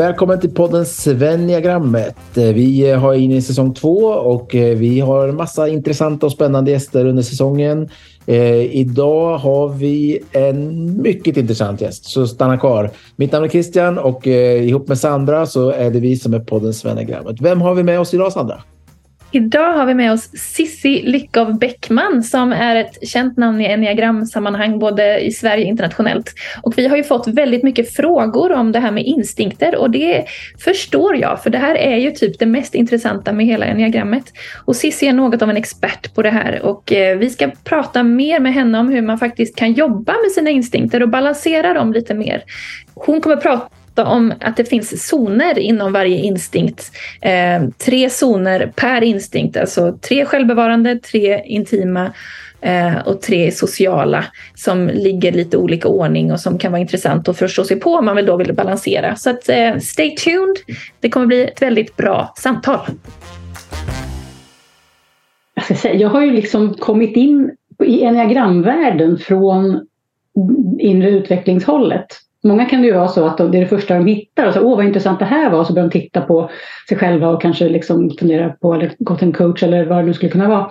Välkommen till podden Svenniagrammet. Eh, vi eh, har in i säsong två och eh, vi har en massa intressanta och spännande gäster under säsongen. Idag har vi en mycket intressant gäst, så stanna kvar. Mitt namn är Christian och ihop med Sandra så är det vi som är podden Svenniagrammet. Vem har vi med oss idag Sandra? Idag har vi med oss Sissi Lyckov Bäckman som är ett känt namn i enneagramsammanhang både i Sverige och internationellt. Och vi har ju fått väldigt mycket frågor om det här med instinkter och det förstår jag för det här är ju typ det mest intressanta med hela enneagrammet. Och Sissi är något av en expert på det här och eh, vi ska prata mer med henne om hur man faktiskt kan jobba med sina instinkter och balansera dem lite mer. Hon kommer prata om att det finns zoner inom varje instinkt. Eh, tre zoner per instinkt, alltså tre självbevarande, tre intima eh, och tre sociala som ligger lite olika ordning och som kan vara intressant att förstå sig på om man vill då vill balansera. Så att, eh, stay tuned. Det kommer bli ett väldigt bra samtal. Jag, ska säga, jag har ju liksom kommit in i enneagramvärlden från inre utvecklingshållet Många kan det ju vara så att det är det första de hittar och så åh vad intressant det här var så börjar de titta på sig själva och kanske liksom fundera på eller gå till en coach eller vad det nu skulle kunna vara.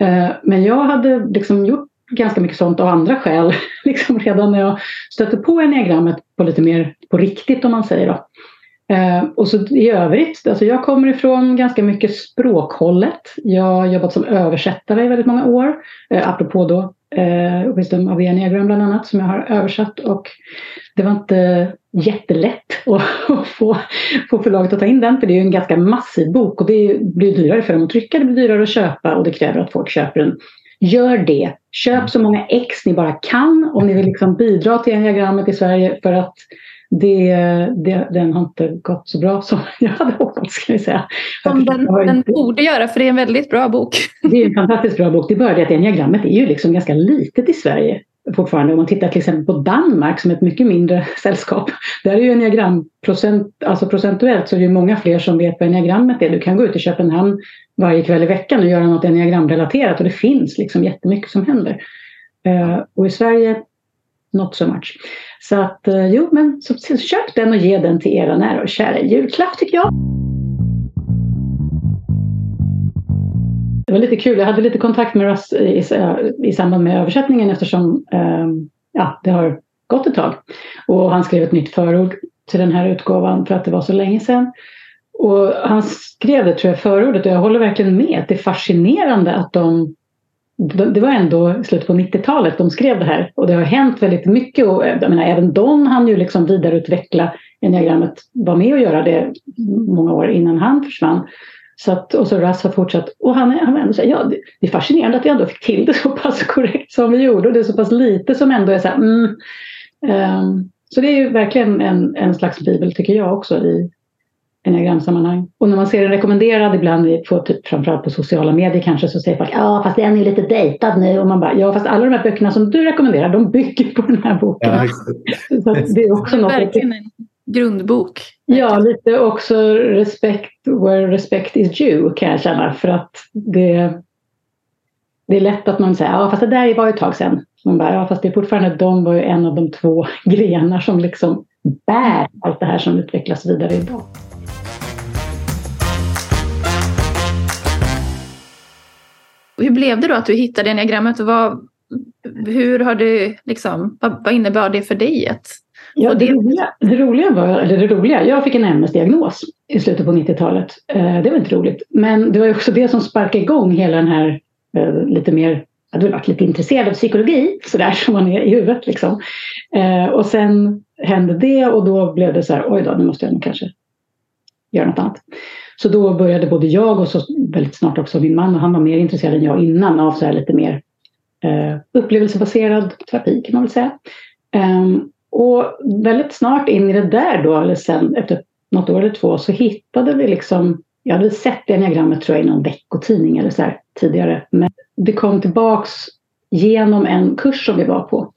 Eh, men jag hade liksom gjort ganska mycket sånt av andra skäl liksom redan när jag stötte på enneagrammet på lite mer på riktigt om man säger då. Eh, och så i övrigt, alltså jag kommer ifrån ganska mycket språkhållet. Jag har jobbat som översättare i väldigt många år, eh, apropå då eh, Wisdom of Enneagram bland annat som jag har översatt och det var inte jättelätt att få, få förlaget att ta in den för det är ju en ganska massiv bok och det blir dyrare för dem att trycka, det blir dyrare att köpa och det kräver att folk köper den. Gör det! Köp så många ex ni bara kan om ni vill liksom bidra till enneagrammet i Sverige för att det, det, den har inte gått så bra som jag hade hoppats. Ska jag säga. Som den, den borde göra, för det är en väldigt bra bok. Det är en fantastiskt bra bok. Det är bara det att enneagrammet är ju liksom ganska litet i Sverige fortfarande. Om man tittar till exempel på Danmark som är ett mycket mindre sällskap. Där är ju enneagramprocent, alltså procentuellt så är det många fler som vet vad enneagrammet är. Du kan gå ut i Köpenhamn varje kväll i veckan och göra något enneagramrelaterat och det finns liksom jättemycket som händer. Uh, och i Sverige, not so much. Så att uh, jo, men så, så köp den och ge den till era nära och kära julklapp tycker jag. Var lite kul. Jag hade lite kontakt med Russ i, i samband med översättningen eftersom eh, ja, det har gått ett tag. Och han skrev ett nytt förord till den här utgåvan för att det var så länge sedan. Och han skrev det tror jag förordet och jag håller verkligen med. Det är fascinerande att de det var ändå slutet på 90-talet de skrev det här och det har hänt väldigt mycket och eh, jag menar, även de hann ju liksom vidareutveckla enneagrammet, var med och göra det många år innan han försvann. Så att, och så Russ har fortsatt och han, han ändå säger, ja det, det är fascinerande att vi ändå fick till det så pass korrekt som vi gjorde och det är så pass lite som ändå är så här, mm, um, så det är ju verkligen en, en slags bibel tycker jag också i enneagramsammanhang. Och när man ser den rekommenderad ibland på typ, framförallt på sociala medier kanske så säger folk ja fast den är lite dejtad nu och man bara ja fast alla de här böckerna som du rekommenderar de bygger på den här boken. Ja, så det är också något verkligen en grundbok. Ja, lite också respect where respect is due kan jag känna för att det, det är lätt att man säger ja fast det där var ju ett tag sedan. Man bara, ja fast det är fortfarande de var ju en av de två grenar som liksom bär allt det här som utvecklas vidare idag. Hur blev det då att du hittade enneagrammet och vad, hur har det liksom, vad, vad innebar det för dig? Att, ja, det, roliga, det roliga var, eller det roliga, jag fick en MS-diagnos i slutet på 90-talet. Eh, det var inte roligt. Men det var också det som sparkade igång hela den här eh, lite mer jag hade varit lite intresserad av psykologi, sådär som man är i huvudet. Liksom. Eh, och sen hände det och då blev det så här, oj då, nu måste jag nog kanske göra något annat. Så då började både jag och så väldigt snart också min man och han var mer intresserad än jag innan av så här lite mer eh, upplevelsebaserad terapi kan man väl säga. Um, och väldigt snart in i det där då, eller sen efter något år eller två, så hittade vi liksom, jag hade sett diagrammet tror jag i någon veckotidning eller så här tidigare, men det kom tillbaks genom en kurs som vi var på.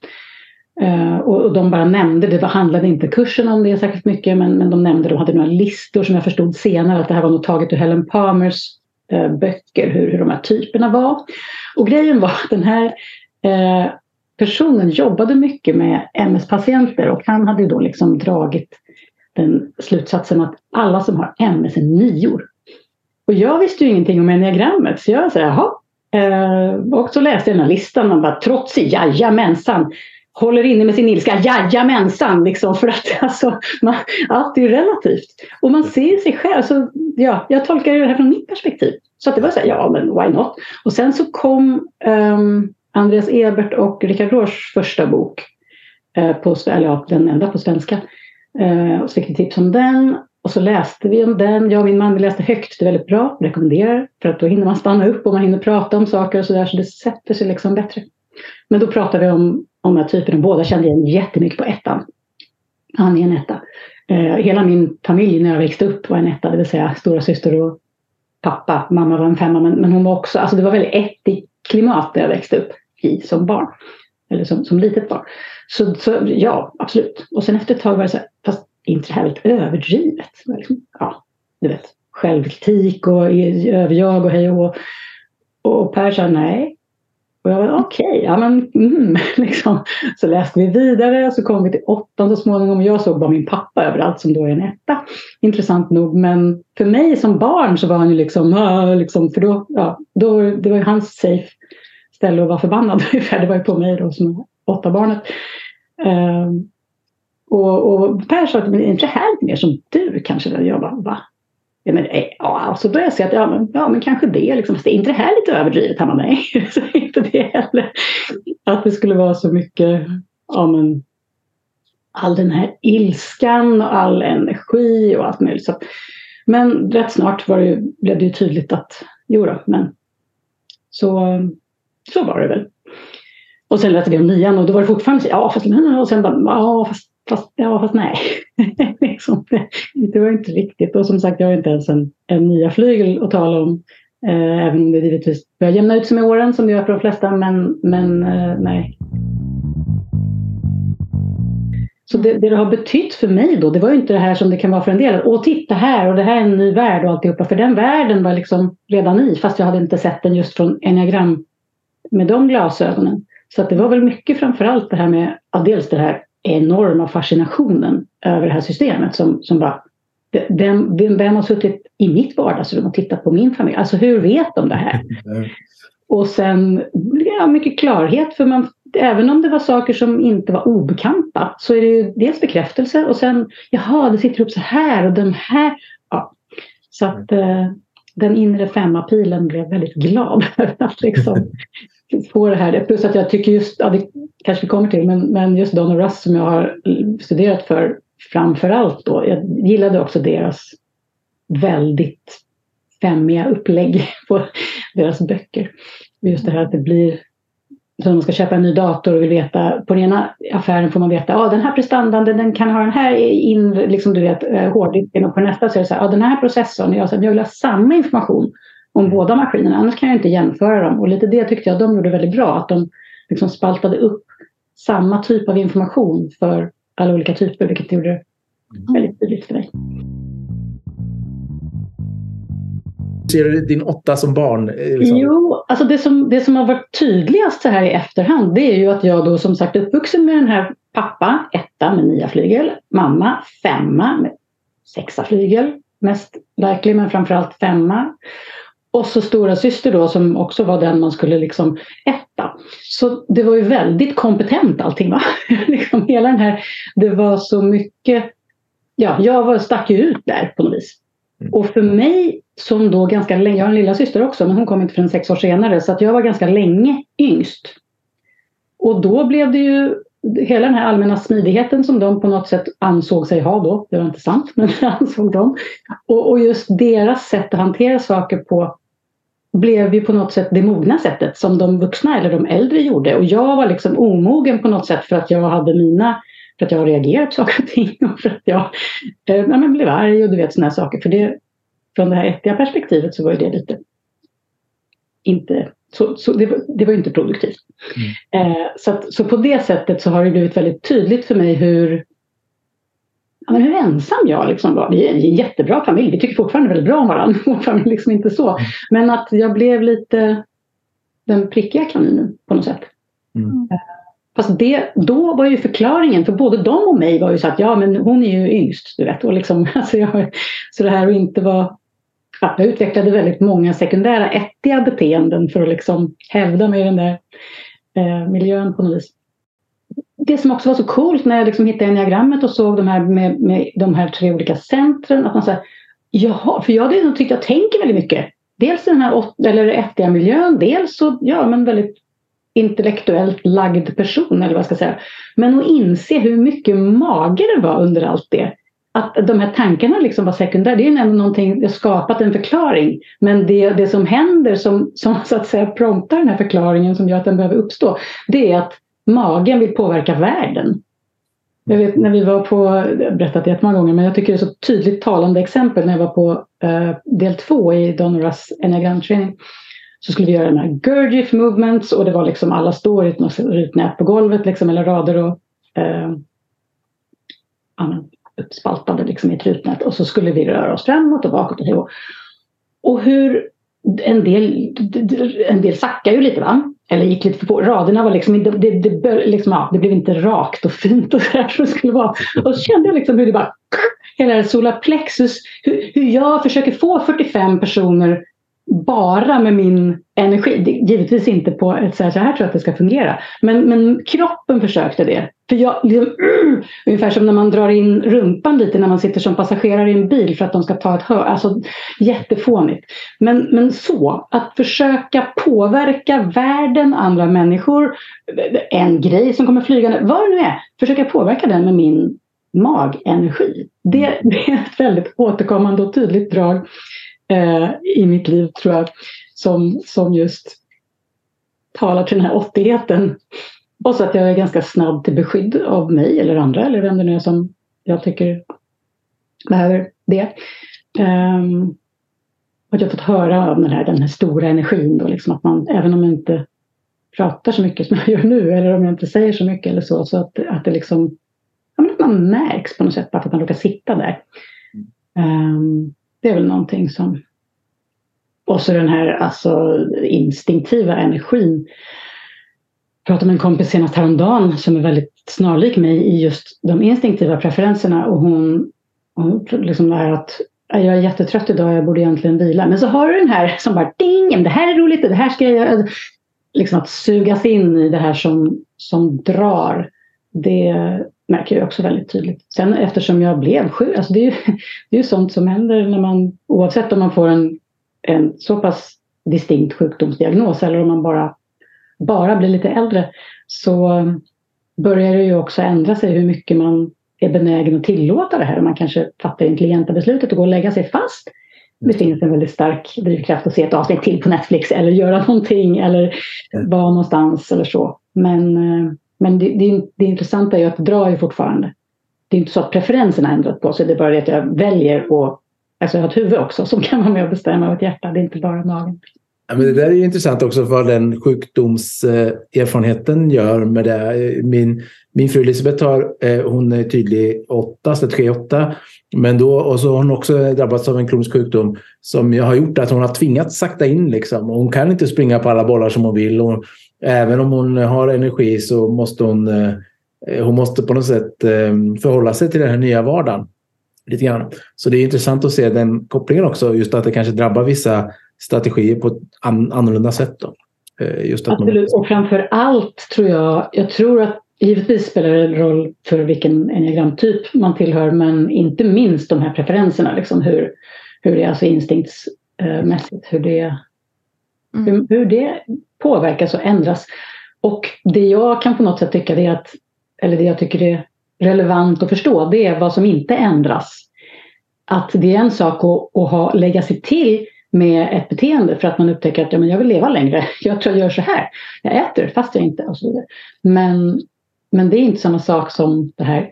Uh, och, de bara nämnde, det handlade inte kursen om det särskilt mycket, men, men de nämnde, de hade några listor som jag förstod senare att det här var nog taget ur Helen Palmers uh, böcker, hur, hur de här typerna var. Och grejen var att den här uh, personen jobbade mycket med MS-patienter och han hade då liksom dragit den slutsatsen att alla som har MS är nior. Och jag visste ju ingenting om enneagrammet så jag sa jaha. Eh, och så läste jag den här listan och bara trotsig, jajamensan. Håller inne med sin ilska, jajamensan. Liksom, för att alltså, man, allt är ju relativt. Och man ser sig själv. Så, ja, jag tolkar det här från mitt perspektiv. Så att det var så här, ja men why not? Och sen så kom um, Andreas Ebert och Richard Rohrs första bok. Eh, på, eller ja, den enda på svenska. Eh, och så fick vi tips om den. Och så läste vi om den. Jag och min man vi läste högt. Det är väldigt bra. Rekommenderar. För att då hinner man stanna upp och man hinner prata om saker och sådär. Så det sätter sig liksom bättre. Men då pratar vi om, om den här typen. Båda kände igen jättemycket på ettan. Han är en etta. Eh, hela min familj när jag växte upp var en etta. Det vill säga stora syster och pappa. Mamma var en femma. Men, men hon var också. Alltså det var väldigt ettigt klimat där jag växte upp i som barn. Eller som, som litet barn. Så, så ja, absolut. Och sen efter ett tag var det så här. Fast inte det här väldigt överdrivet? Liksom, ja, du vet, självkritik och överjag och hej och Och Per sa nej. Och jag var okej, okay, ja men mm, liksom. Så läste vi vidare så kom vi till åttan så småningom. Jag såg bara min pappa överallt som då är en etta. Intressant nog. Men för mig som barn så var han ju liksom, äh, liksom för då, ja, då, det var ju hans safe ställe att vara förbannad Det var ju på mig då som åtta barnet. Um, och, och Per sa att är inte det här mer som du kanske? Jag bara, va? Ja, men, eh, ja, så började jag se att ja men, ja, men kanske det. Liksom. Är inte det här lite överdrivet? Han bara, nej, så inte det heller. Att det skulle vara så mycket, ja men all den här ilskan och all energi och allt möjligt. Så, men rätt snart var det, blev det ju tydligt att jo då, men så, så var det väl. Och sen läste vi om nian och då var det fortfarande så, ja fast och sen bara, ja fast Fast, ja, fast nej. liksom, det, var inte riktigt. Och som sagt, jag har inte ens en, en nya flygel att tala om. Eh, även om det givetvis börjar jämna ut sig med åren som det gör för de flesta. Men, men eh, nej. Så det, det, det har betytt för mig då, det var ju inte det här som det kan vara för en del. Åh, titta här och det här är en ny värld och alltihopa. För den världen var liksom redan i, fast jag hade inte sett den just från enneagram med de glasögonen. Så att det var väl mycket framför allt det här med, ja, dels det här enorma fascinationen över det här systemet som, som bara vem, vem, vem har suttit i mitt vardagsrum och tittat på min familj? Alltså hur vet de det här? Och sen ja, mycket klarhet för man, även om det var saker som inte var obekanta så är det ju dels bekräftelse och sen jaha det sitter upp så här och den här. Ja. Så att eh, den inre femmapilen blev väldigt glad att liksom få det här. Plus att jag tycker just, ja, det kanske vi kommer till, men, men just Don och Russ som jag har studerat för framför allt då. Jag gillade också deras väldigt femmiga upplägg på deras böcker. Just det här att det blir så man ska köpa en ny dator och vill veta, på den ena affären får man veta, ja ah, den här prestandan den kan ha den här in, liksom du vet, eh, hårddisken och på nästa så är det så här, ja ah, den här processorn, jag, så jag vill ha samma information om båda maskinerna, annars kan jag inte jämföra dem. Och lite det tyckte jag de gjorde väldigt bra, att de liksom spaltade upp samma typ av information för alla olika typer, vilket gjorde det mm. väldigt tydligt för mig. Ser du din åtta som barn? Liksom? Jo, alltså det som, det som har varit tydligast så här i efterhand det är ju att jag då som sagt uppvuxen med den här pappa, etta med nia flygel, mamma, femma med sexa flygel, mest verklig men framförallt femma. Och så stora syster då som också var den man skulle liksom etta. Så det var ju väldigt kompetent allting. Va? liksom hela den här, det var så mycket, ja, jag var, stack ju ut där på något vis. Mm. Och för mig som då ganska länge, jag har en lilla syster också men hon kom inte förrän sex år senare så att jag var ganska länge yngst. Och då blev det ju hela den här allmänna smidigheten som de på något sätt ansåg sig ha då, det var inte sant, men det ansåg de. Och, och just deras sätt att hantera saker på blev ju på något sätt det mogna sättet som de vuxna eller de äldre gjorde. Och jag var liksom omogen på något sätt för att jag hade mina, för att jag har reagerat på saker och ting och för att jag eh, ja, men blev arg och du vet sådana saker. För det, från det här ettiga perspektivet så var det lite inte så, så det, var, det var inte produktivt. Mm. Eh, så, att, så på det sättet så har det blivit väldigt tydligt för mig hur, men hur ensam jag liksom var. Vi är en jättebra familj, vi tycker fortfarande väldigt bra om varandra. Vår familj liksom inte så. Mm. Men att jag blev lite den prickiga kaninen på något sätt. Mm. Eh, Fast det, då var ju förklaringen för både dem och mig var ju så att ja men hon är ju yngst. Du vet. Och liksom, alltså jag, så det här att inte vara ja, jag utvecklade väldigt många sekundära ättiga beteenden för att liksom hävda mig i den där eh, miljön på något vis. Det som också var så coolt när jag liksom hittade diagrammet och såg de här med, med de här tre olika centren. Att man säger, jaha, för jag hade nog tyckt jag tänker väldigt mycket. Dels den här åt, eller ättiga miljön, dels så ja, men väldigt intellektuellt lagd person eller vad jag ska säga. Men att inse hur mycket mage det var under allt det att de här tankarna liksom var sekundära. Det är ju ändå någonting, det har skapat en förklaring. Men det, det som händer som, som så att säga promptar den här förklaringen som gör att den behöver uppstå. Det är att magen vill påverka världen. Jag vet när vi var på, jag har berättat det jättemånga gånger, men jag tycker det är så tydligt talande exempel när jag var på eh, del två i Donoras enneagramträning. Så skulle vi göra den här Gurdjieff movements och det var liksom alla står i ett rutnät på golvet liksom, eller rader och eh, uppspaltade liksom i ett rutnät och så skulle vi röra oss framåt och bakåt och. Och hur en del, en del sackar ju lite va? Eller gick lite för på. Raderna var liksom, det, det, det, liksom, ja, det blev inte rakt och fint och sådär som det skulle vara. Och så kände jag liksom hur det bara hela solarplexus, hur, hur jag försöker få 45 personer bara med min energi. Givetvis inte på ett sätt så här tror jag att det ska fungera. Men, men kroppen försökte det. För jag, liksom, uh, ungefär som när man drar in rumpan lite när man sitter som passagerare i en bil för att de ska ta ett hör. Alltså jättefånigt. Men, men så, att försöka påverka världen, andra människor, en grej som kommer flygande, vad det nu är. Försöka påverka den med min magenergi. Det, det är ett väldigt återkommande och tydligt drag eh, i mitt liv tror jag. Som, som just talar till den här åttigheten. Och så att jag är ganska snabb till beskydd av mig eller andra eller vem det nu är som jag tycker behöver det. Um, att jag fått höra om den här, den här stora energin då, liksom att man, även om jag inte pratar så mycket som jag gör nu eller om jag inte säger så mycket eller så, så att, att det liksom, ja, att man märks på något sätt bara för att man råkar sitta där. Um, det är väl någonting som... Och så den här alltså, instinktiva energin. Jag pratade med en kompis senast häromdagen som är väldigt snarlik mig i just de instinktiva preferenserna och hon, hon liksom här att jag är jättetrött idag, jag borde egentligen vila. Men så har du den här som bara ding, det här är roligt, det här ska jag göra. Liksom att sugas in i det här som, som drar. Det, märker jag också väldigt tydligt. Sen eftersom jag blev sjuk, alltså det är ju det är sånt som händer när man oavsett om man får en, en så pass distinkt sjukdomsdiagnos eller om man bara, bara blir lite äldre så börjar det ju också ändra sig hur mycket man är benägen att tillåta det här. Man kanske fattar intelligenta beslutet att gå och lägga sig fast. Det finns en väldigt stark drivkraft att se ett avsnitt till på Netflix eller göra någonting eller vara någonstans eller så. Men eh, men det, det, det intressanta är ju att dra är ju fortfarande. Det är inte så att preferenserna har ändrat på sig, det är bara det att jag väljer att Alltså jag har ett huvud också som kan vara med och bestämma och ett hjärta, det är inte bara magen. Ja, men det där är ju intressant också vad den sjukdomserfarenheten gör med det. Min, min fru Elisabeth har, eh, hon är tydlig 8, strategi 8. Men då, och så har hon också drabbats av en kronisk sjukdom som har gjort att hon har tvingats sakta in. Liksom. Hon kan inte springa på alla bollar som hon vill. Och även om hon har energi så måste hon, eh, hon måste på något sätt eh, förhålla sig till den här nya vardagen. Lite grann. Så det är intressant att se den kopplingen också. Just att det kanske drabbar vissa strategier på ett annorlunda sätt. Då. Eh, just att Absolut, man... och framför allt tror jag, jag tror att Givetvis spelar det roll för vilken enneagramtyp man tillhör men inte minst de här preferenserna. Liksom hur, hur det är alltså instinktsmässigt, hur det, mm. hur, hur, det påverkas och ändras. Och det jag kan på något sätt tycka det är att, eller det jag tycker är relevant att förstå, det är vad som inte ändras. Att det är en sak att, att ha, lägga sig till med ett beteende för att man upptäcker att ja, men jag vill leva längre. Jag tror jag gör så här. Jag äter fast jag inte och så vidare. Men, men det är inte samma sak som det här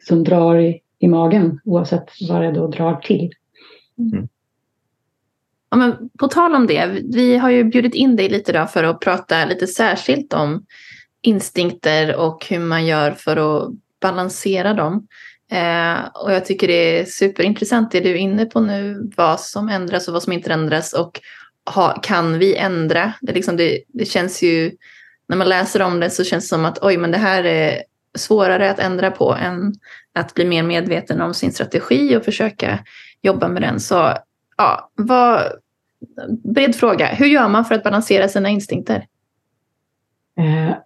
som drar i, i magen oavsett vad det då drar till. Mm. Ja, men på tal om det, vi har ju bjudit in dig lite idag för att prata lite särskilt om instinkter och hur man gör för att balansera dem. Eh, och jag tycker det är superintressant det du är inne på nu, vad som ändras och vad som inte ändras och ha, kan vi ändra? Det, liksom det, det känns ju när man läser om det så känns det som att oj, men det här är svårare att ändra på än att bli mer medveten om sin strategi och försöka jobba med den. Så ja, vad, bred fråga. Hur gör man för att balansera sina instinkter? Eh,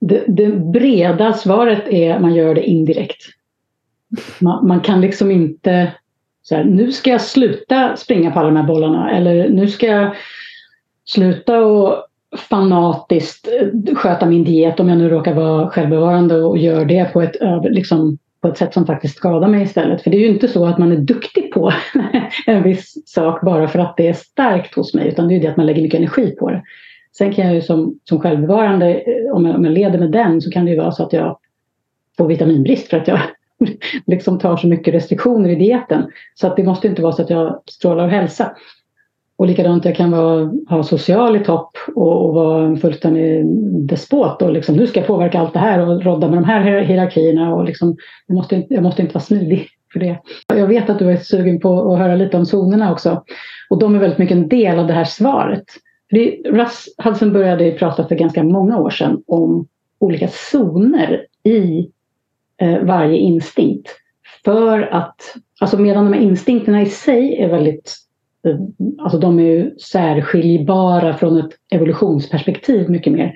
det, det, breda svaret är att man gör det indirekt. Man, man kan liksom inte så här, nu ska jag sluta springa på alla de här bollarna eller nu ska jag sluta och fanatiskt sköta min diet om jag nu råkar vara självbevarande och gör det på ett, liksom, på ett sätt som faktiskt skadar mig istället. För det är ju inte så att man är duktig på en viss sak bara för att det är starkt hos mig utan det är ju det att man lägger mycket energi på det. Sen kan jag ju som, som självbevarande, eh, om jag, om jag leder med den så kan det ju vara så att jag får vitaminbrist för att jag liksom tar så mycket restriktioner i dieten. Så att det måste inte vara så att jag strålar av hälsa. Och likadant jag kan vara, ha social i topp och, och vara en fullständig eh, despot och liksom nu ska jag påverka allt det här och rodda med de här hierarkierna och liksom, jag, måste, jag måste inte vara smidig för det. Jag vet att du är sugen på att höra lite om zonerna också och de är väldigt mycket en del av det här svaret. Russ Hudson började prata för ganska många år sedan om olika zoner i eh, varje instinkt. För att, alltså medan de här instinkterna i sig är väldigt Eh, alltså de är ju särskiljbara från ett evolutionsperspektiv mycket mer,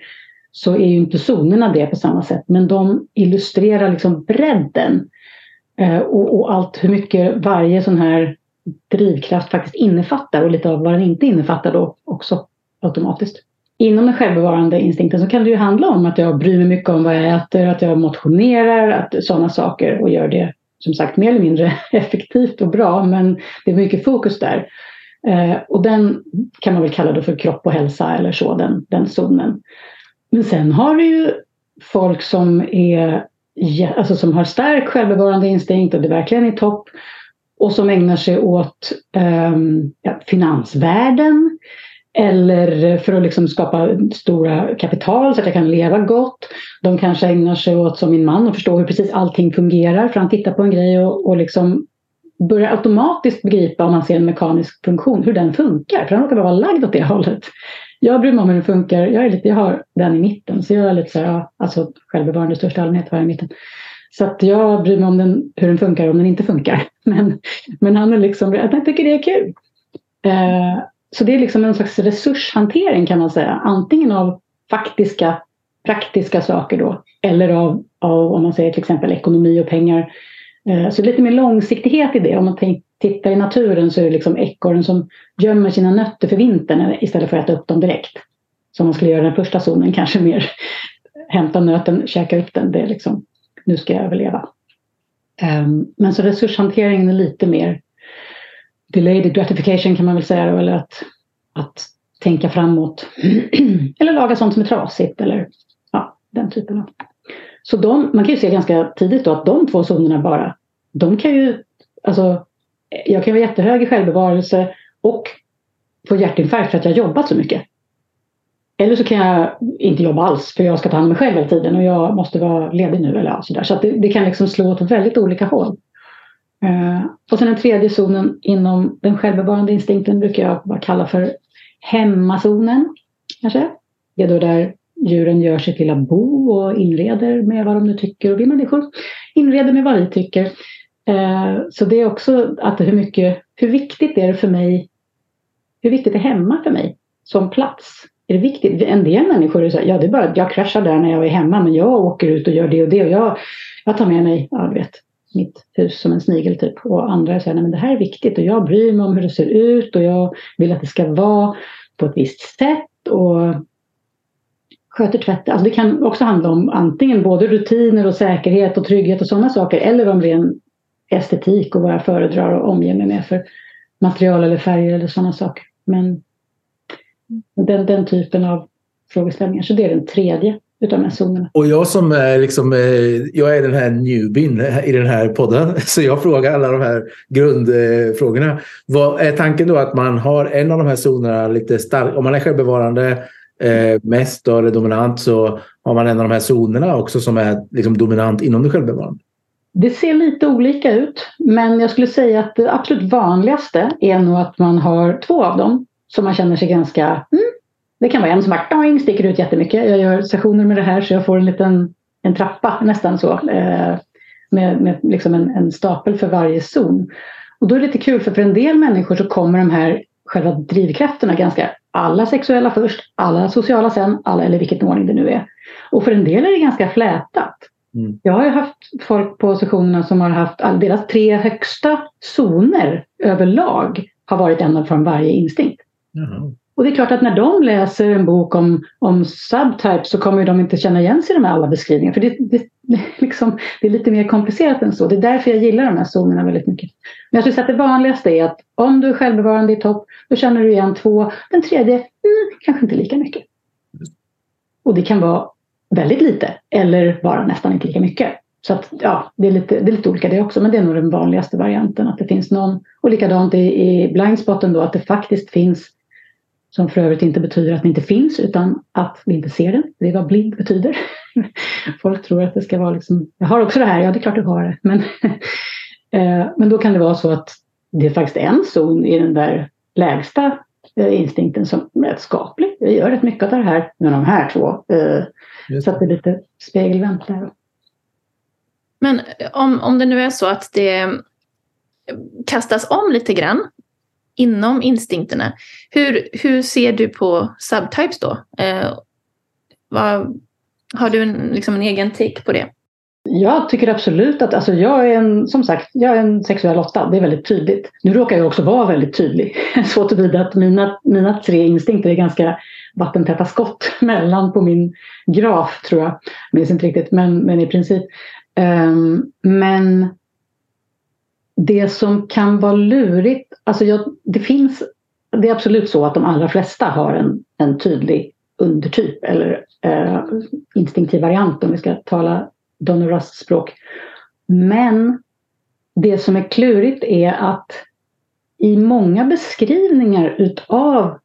så är ju inte zonerna det på samma sätt. Men de illustrerar liksom bredden. Eh, och, och, allt hur mycket varje sån här drivkraft faktiskt innefattar. Och lite av vad den inte innefattar då också automatiskt. Inom den självbevarande instinkten så kan det ju handla om att jag bryr mig mycket om vad jag äter, att jag motionerar, att sådana saker. Och gör det som sagt mer eller mindre effektivt och bra. Men det är mycket fokus där. Eh, och den kan man väl kalla då för kropp och hälsa eller så, den, den zonen. Men sen har vi ju folk som, är, alltså som har stark självbevarande instinkt och det verkligen är topp och som ägnar sig åt eh, ja, finansvärlden eller för att liksom skapa stora kapital så att jag kan leva gott. De kanske ägnar sig åt, som min man, att förstå hur precis allting fungerar. För han tittar på en grej och, och liksom börjar automatiskt begripa om man ser en mekanisk funktion, hur den funkar. För den råkar vara lagd åt det hållet. Jag bryr mig om hur den funkar. Jag, är lite, jag har den i mitten. Så jag är lite så här, ja, alltså självbevarande i största allmänhet har jag i mitten. Så att jag bryr mig om den, hur den funkar om den inte funkar. Men, men han är liksom, jag tycker det är kul. Eh, så det är liksom en slags resurshantering kan man säga. Antingen av faktiska, praktiska saker då. Eller av, av om man säger till exempel ekonomi och pengar Eh, Eh, så lite mer långsiktighet i det. Om man tittar i naturen så är det liksom ekorren som gömmer sina nötter för vintern istället för att äta upp dem direkt. Som man skulle göra i den första zonen, kanske mer hämta nöten, käka upp den. Det är liksom, nu ska jag överleva. Ehm, men så resurshanteringen är lite mer delayed gratification kan man väl säga. Eller att, att tänka framåt. eller laga sånt som är trasigt eller ja, den typen av så de, man kan ju se ganska tidigt då att de två zonerna bara, de kan ju, alltså jag kan vara jättehög i självbevarelse och få hjärtinfarkt för att jag jobbat så mycket. Eller så kan jag inte jobba alls för jag ska ta hand om mig själv hela tiden och jag måste vara ledig nu. Eller sådär. Så att det, det kan liksom slå åt väldigt olika håll. Eh, och sen den tredje zonen inom den självbevarande instinkten brukar jag bara kalla för hemmazonen. Kanske. Det är då där djuren gör sitt lilla bo och inreder med vad de nu tycker och vi människor inreder med vad vi tycker. Eh, så det är också att hur mycket, hur viktigt är det för mig, hur viktigt är hemma för mig som plats? Är det viktigt? En del människor är så här, ja det är bara att jag kraschar där när jag är hemma men jag åker ut och gör det och det och jag, jag tar med mig, ja du vet, mitt hus som en snigel typ. Och andra säger, nej men det här är viktigt och jag bryr mig om hur det ser ut och jag vill att det ska vara på ett visst sätt och sköter tvätten. Alltså det kan också handla om antingen både rutiner och säkerhet och trygghet och sådana saker eller om ren estetik och vad jag föredrar att omge mig med för material eller färger eller sådana saker. Men den, den typen av frågeställningar. Så det är den tredje utav de här zonerna. Och jag som är, liksom, eh, jag är den här newbin eh, i den här podden, så jag frågar alla de här grundfrågorna. Vad är tanken då att man har en av de här zonerna lite stark, om man är självbevarande eh, mest då, eller dominant så har man en av de här zonerna också som är liksom dominant inom det självbevarande. Det ser lite olika ut, men jag skulle säga att det absolut vanligaste är nog att man har två av dem som man känner sig ganska mm, Det kan vara en som bara sticker ut jättemycket. Jag gör sessioner med det här så jag får en liten en trappa nästan så. Eh, med, med liksom en, en, stapel för varje zon. Och då är det lite kul för för en del människor så kommer de här själva drivkrafterna ganska alla sexuella först, alla sociala sen, alla eller vilket ordning det nu är. Och för en del är det ganska flätat. Mm. Jag har ju haft folk på sessionerna som har haft deras tre högsta zoner överlag har varit en från varje instinkt. Mm. Och det är klart att när de läser en bok om, om subtypes så kommer de inte känna igen sig i de här alla beskrivningarna. För det, det, liksom, det är lite mer komplicerat än så. Det är därför jag gillar de här zonerna väldigt mycket. Men jag skulle säga att det vanligaste är att om du är självbevarande i topp, då känner du igen två. Den tredje, mm, kanske inte lika mycket. Och det kan vara väldigt lite eller bara nästan inte lika mycket. Så att, ja, det är, lite, det är lite olika det också, men det är nog den vanligaste varianten. Att det finns någon, och likadant i, i blindspotten då, att det faktiskt finns som för övrigt inte betyder att den inte finns utan att vi inte ser den. Det är vad blind betyder. Folk tror att det ska vara liksom, jag har också det här, ja det är klart du har det. Men, eh, men då kan det vara så att det är faktiskt en zon i den där lägsta eh, instinkten som är skaplig. Jag gör rätt mycket av det här med de här två. Eh, så att det är lite spegelvänt där. Men om, om det nu är så att det kastas om lite grann inom instinkterna. Hur, hur ser du på subtypes då? Eh, vad, har du en, liksom en egen take på det? Jag tycker absolut att, alltså jag är en, som sagt, jag är en sexuell åtta, det är väldigt tydligt. Nu råkar jag också vara väldigt tydlig, så tillvida att mina, mina tre instinkter är ganska vattentäta skott mellan på min graf tror jag. Jag minns inte riktigt, men, men i princip. Um, men det som kan vara lurigt, alltså jag, det finns, det är absolut så att de allra flesta har en, en tydlig undertyp eller eh, instinktiv variant om vi ska tala Donner Rusts språk. Men det som är klurigt är att i många beskrivningar utav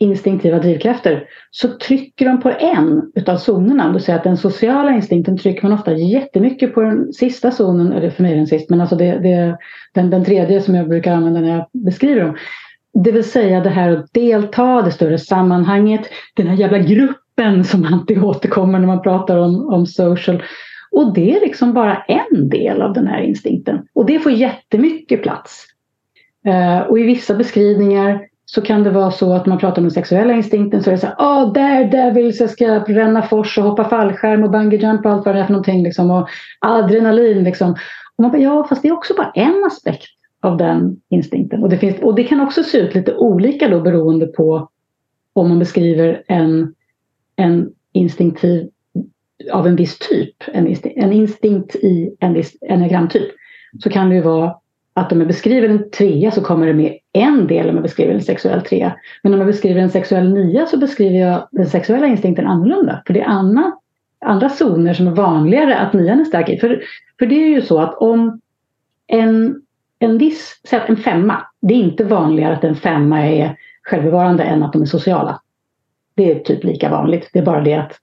instinktiva drivkrafter så trycker de på en utav zonerna. Du säger att den sociala instinkten trycker man ofta jättemycket på den sista zonen, eller för mig den sist, men alltså det, det, den, den tredje som jag brukar använda när jag beskriver dem. Det vill säga det här att delta, det större sammanhanget, den här jävla gruppen som alltid återkommer när man pratar om, om social. Och det är liksom bara en del av den här instinkten. Och det får jättemycket plats. Uh, och i vissa beskrivningar så kan det vara så att man pratar om den sexuella instinkten så är det så här, ah, oh, där devils, jag ska ränna fors och hoppa fallskärm och bungee jump och allt vad det är för någonting liksom, och adrenalin liksom. Och man bara, ja fast det är också bara en aspekt av den instinkten. Och det, finns, och det kan också se ut lite olika då beroende på om man beskriver en, en instinktiv av en viss typ, en instinkt, en instinkt i en viss enneagramtyp. Så kan det ju vara att om jag beskriver en trea så kommer det med en del om jag beskriver en sexuell trea. Men om jag beskriver en sexuell nia så beskriver jag den sexuella instinkten annorlunda. För det är andra, andra zoner som är vanligare att nian är stark i. För, för det är ju så att om en, en viss, en femma, det är inte vanligare att en femma är självbevarande än att de är sociala. Det är typ lika vanligt. Det är bara det att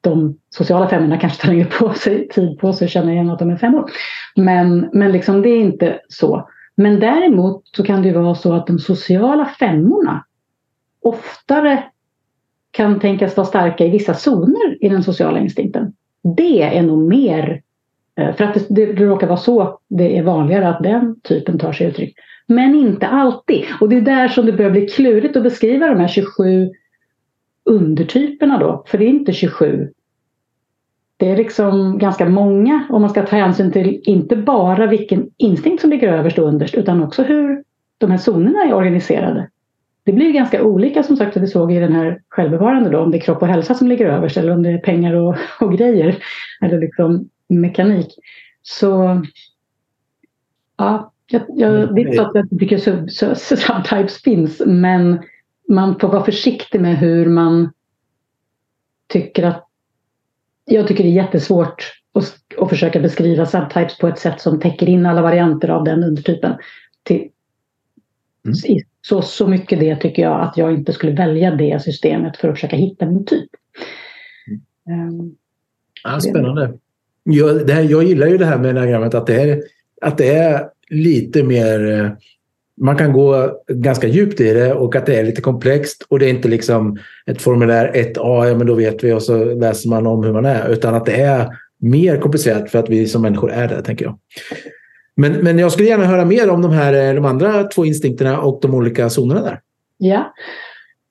de sociala femmorna kanske tar längre på sig, tid på sig att känna igen att de är femmor. Men, men liksom det är inte så. Men däremot så kan det vara så att de sociala femmorna oftare kan tänkas vara starka i vissa zoner i den sociala instinkten. Det är nog mer, eh, för att det, det, det råkar vara så det är vanligare att den typen tar sig uttryck. Men inte alltid. Och det är där som det börjar bli klurigt att beskriva de här 27 undertyperna då. För det är inte 27 det är liksom ganska många om man ska ta hänsyn till inte bara vilken instinkt som ligger överst och underst utan också hur de här zonerna är organiserade. Det blir ganska olika som sagt, vi såg i den här självbevarande då, om det är kropp och hälsa som ligger överst eller om det är pengar och, och grejer eller liksom mekanik. Så ja, jag, jag, det är inte så att jag tycker subtypes finns men man får vara försiktig med hur man tycker att jag tycker det är jättesvårt att, att försöka beskriva subtypes på ett sätt som täcker in alla varianter av den undertypen. Till, mm. så, så mycket det tycker jag att jag inte skulle välja det systemet för att försöka hitta min typ. Mm. Um, ja, spännande. Jag, det här, jag gillar ju det här med enagrammet att det, är, att det är lite mer man kan gå ganska djupt i det och att det är lite komplext och det är inte liksom ett formulär 1A, ja men då vet vi och så läser man om hur man är. Utan att det är mer komplicerat för att vi som människor är det, tänker jag. Men, men jag skulle gärna höra mer om de, här, eh, de andra två instinkterna och de olika zonerna där. Ja,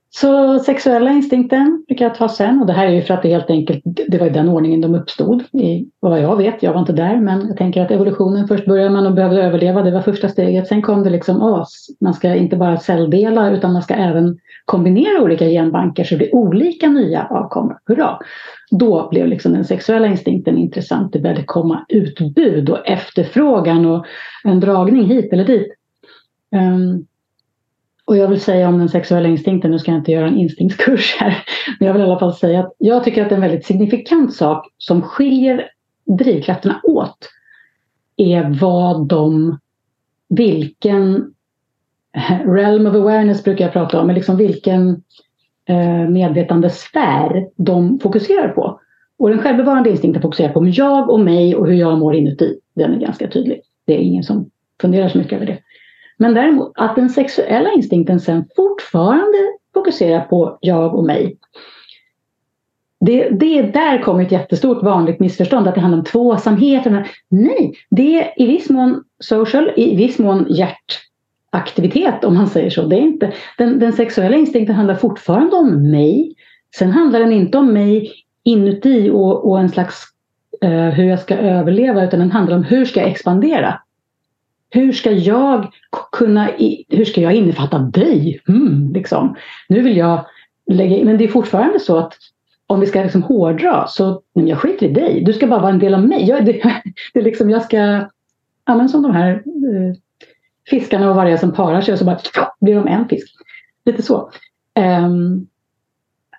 så sexuella instinkten brukar jag ta sen och det här är ju för att det helt enkelt, det var i den ordningen de uppstod. I, vad jag vet, jag var inte där, men jag tänker att evolutionen, först började man och behövde överleva, det var första steget. Sen kom det liksom, as, man ska inte bara celldela utan man ska även kombinera olika genbanker så det blir olika nya avkommor. Hurra! Då blev liksom den sexuella instinkten intressant. Det började komma utbud och efterfrågan och en dragning hit eller dit. Um, och jag vill säga om den sexuella instinkten, nu ska jag inte göra en instinktskurs här, men jag vill i alla fall säga att jag tycker att en väldigt signifikant sak som skiljer drivkrafterna åt är vad de, vilken eh, realm of awareness brukar jag prata om, men liksom vilken eh, medvetandesfär de fokuserar på. Och den självbevarande instinkten fokuserar på jag och mig och hur jag mår inuti. Den är ganska tydlig. Det är ingen som funderar så mycket över det. Men däremot att den sexuella instinkten sen fortfarande fokuserar på jag och mig. Det, det där kommer ett jättestort vanligt missförstånd att det handlar om tvåsamhet. Nej, det är i viss mån social, i viss mån hjärtaktivitet om man säger så. Det är inte, den, den sexuella instinkten handlar fortfarande om mig. Sen handlar den inte om mig inuti och, och en slags uh, hur jag ska överleva utan den handlar om hur ska jag expandera. Hur ska jag kunna, hur ska jag innefatta dig? Mm, liksom. Nu vill jag lägga in... men det är fortfarande så att om vi ska liksom hårdra så, nej, jag skiter i dig, du ska bara vara en del av mig. Jag, det, det är liksom, jag ska, ja som de här eh, fiskarna och vargar som parar sig och så bara blir de en fisk. Lite så. Um,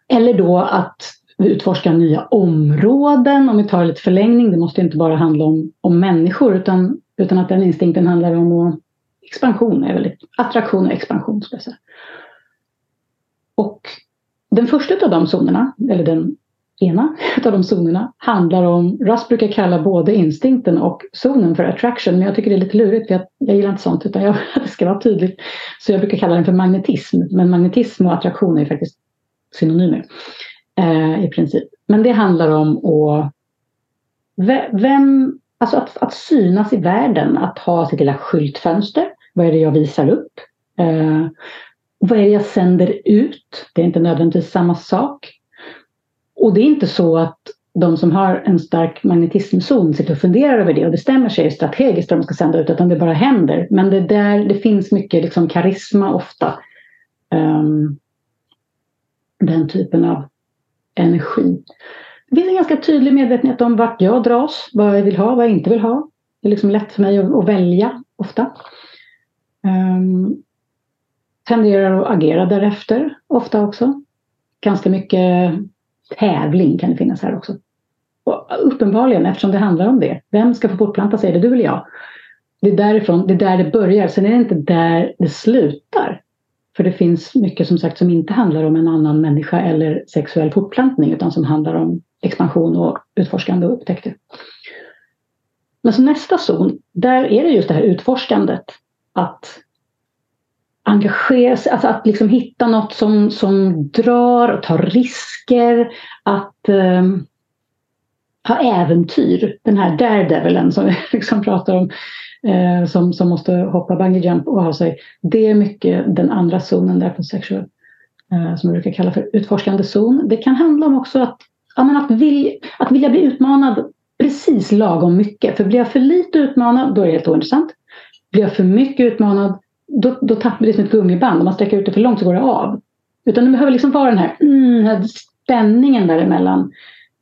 eller då att utforska nya områden, om vi tar lite förlängning, det måste inte bara handla om, om människor utan utan att den instinkten handlar om att expansion, är väldigt, attraktion och expansion. Ska jag säga. Och den första av de zonerna, eller den ena av de zonerna, handlar om, Russ brukar kalla både instinkten och zonen för attraction, men jag tycker det är lite lurigt för jag, jag gillar inte sånt utan jag, det ska vara tydligt. Så jag brukar kalla den för magnetism, men magnetism och attraktion är faktiskt synonymer eh, i princip. Men det handlar om att vem Alltså att, att synas i världen, att ha sitt lilla skyltfönster. Vad är det jag visar upp? Eh, vad är det jag sänder ut? Det är inte nödvändigtvis samma sak. Och det är inte så att de som har en stark magnetismzon sitter och funderar över det och bestämmer sig strategiskt vad de ska sända ut, utan det bara händer. Men det, där, det finns mycket liksom karisma ofta. Um, den typen av energi. Det finns en ganska tydlig medvetenhet om vart jag dras, vad jag vill ha, vad jag inte vill ha. Det är liksom lätt för mig att, att välja ofta. Um, tenderar att agera därefter ofta också. Ganska mycket tävling kan det finnas här också. Och uppenbarligen eftersom det handlar om det. Vem ska få fortplanta sig? Är det du eller jag? Det är därifrån, det är där det börjar. Sen är det inte där det slutar. För det finns mycket som sagt som inte handlar om en annan människa eller sexuell fortplantning utan som handlar om expansion och utforskande och upptäckter. Men så nästa zon, där är det just det här utforskandet. Att engagera sig, alltså att liksom hitta något som, som drar och tar risker. Att eh, ha äventyr. Den här daredevilen som vi liksom pratar om. Eh, som, som måste hoppa bungee jump och ha sig. Det är mycket den andra zonen där på sexual. Eh, som jag brukar kalla för utforskande zon. Det kan handla om också att ja, men att, vilja, att vilja bli utmanad precis lagom mycket. För blir jag för lite utmanad, då är det helt ointressant. Blir jag för mycket utmanad, då, då tappar det som liksom ett gummiband. Om man sträcker ut det för långt så går det av. Utan det behöver liksom vara den här, mm, här spänningen däremellan.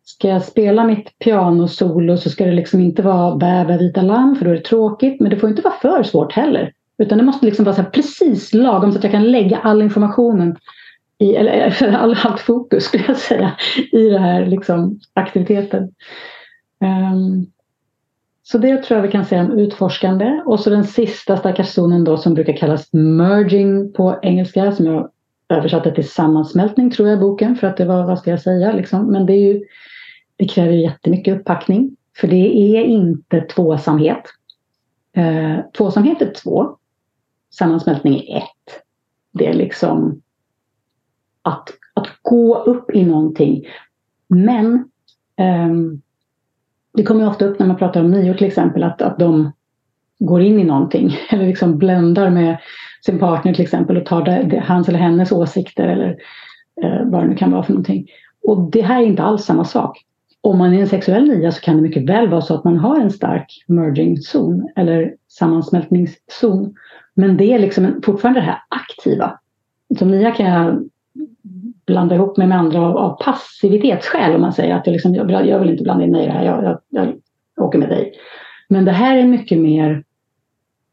Ska jag spela mitt pianosolo så ska det liksom inte vara bäva vita lamm för då är det tråkigt. Men det får inte vara för svårt heller. Utan det måste liksom vara så precis lagom så att jag kan lägga all informationen i, eller all, allt fokus skulle jag säga, i den här liksom, aktiviteten. Um, så det tror jag vi kan säga om utforskande. Och så den sista stackars zonen då som brukar kallas merging på engelska som jag översatte till sammansmältning tror jag i boken för att det var, vad ska jag säga liksom. Men det, är ju, det kräver jättemycket upppackning för det är inte tvåsamhet. Eh, tvåsamhet är två sammansmältning är ett. Det är liksom att, att gå upp i någonting. Men um, det kommer ofta upp när man pratar om nior till exempel att, att de går in i någonting eller liksom bländar med sin partner till exempel och tar det, det, hans eller hennes åsikter eller eh, vad det nu kan vara för någonting. Och det här är inte alls samma sak. Om man är en sexuell nia så kan det mycket väl vara så att man har en stark merging zon eller sammansmältningszon. Men det är liksom fortfarande det här aktiva. Som nia kan jag blanda ihop mig med andra av, av passivitetsskäl om man säger att jag, liksom, jag, jag vill inte blanda in mig i det här, jag, jag, jag åker med dig. Men det här är mycket mer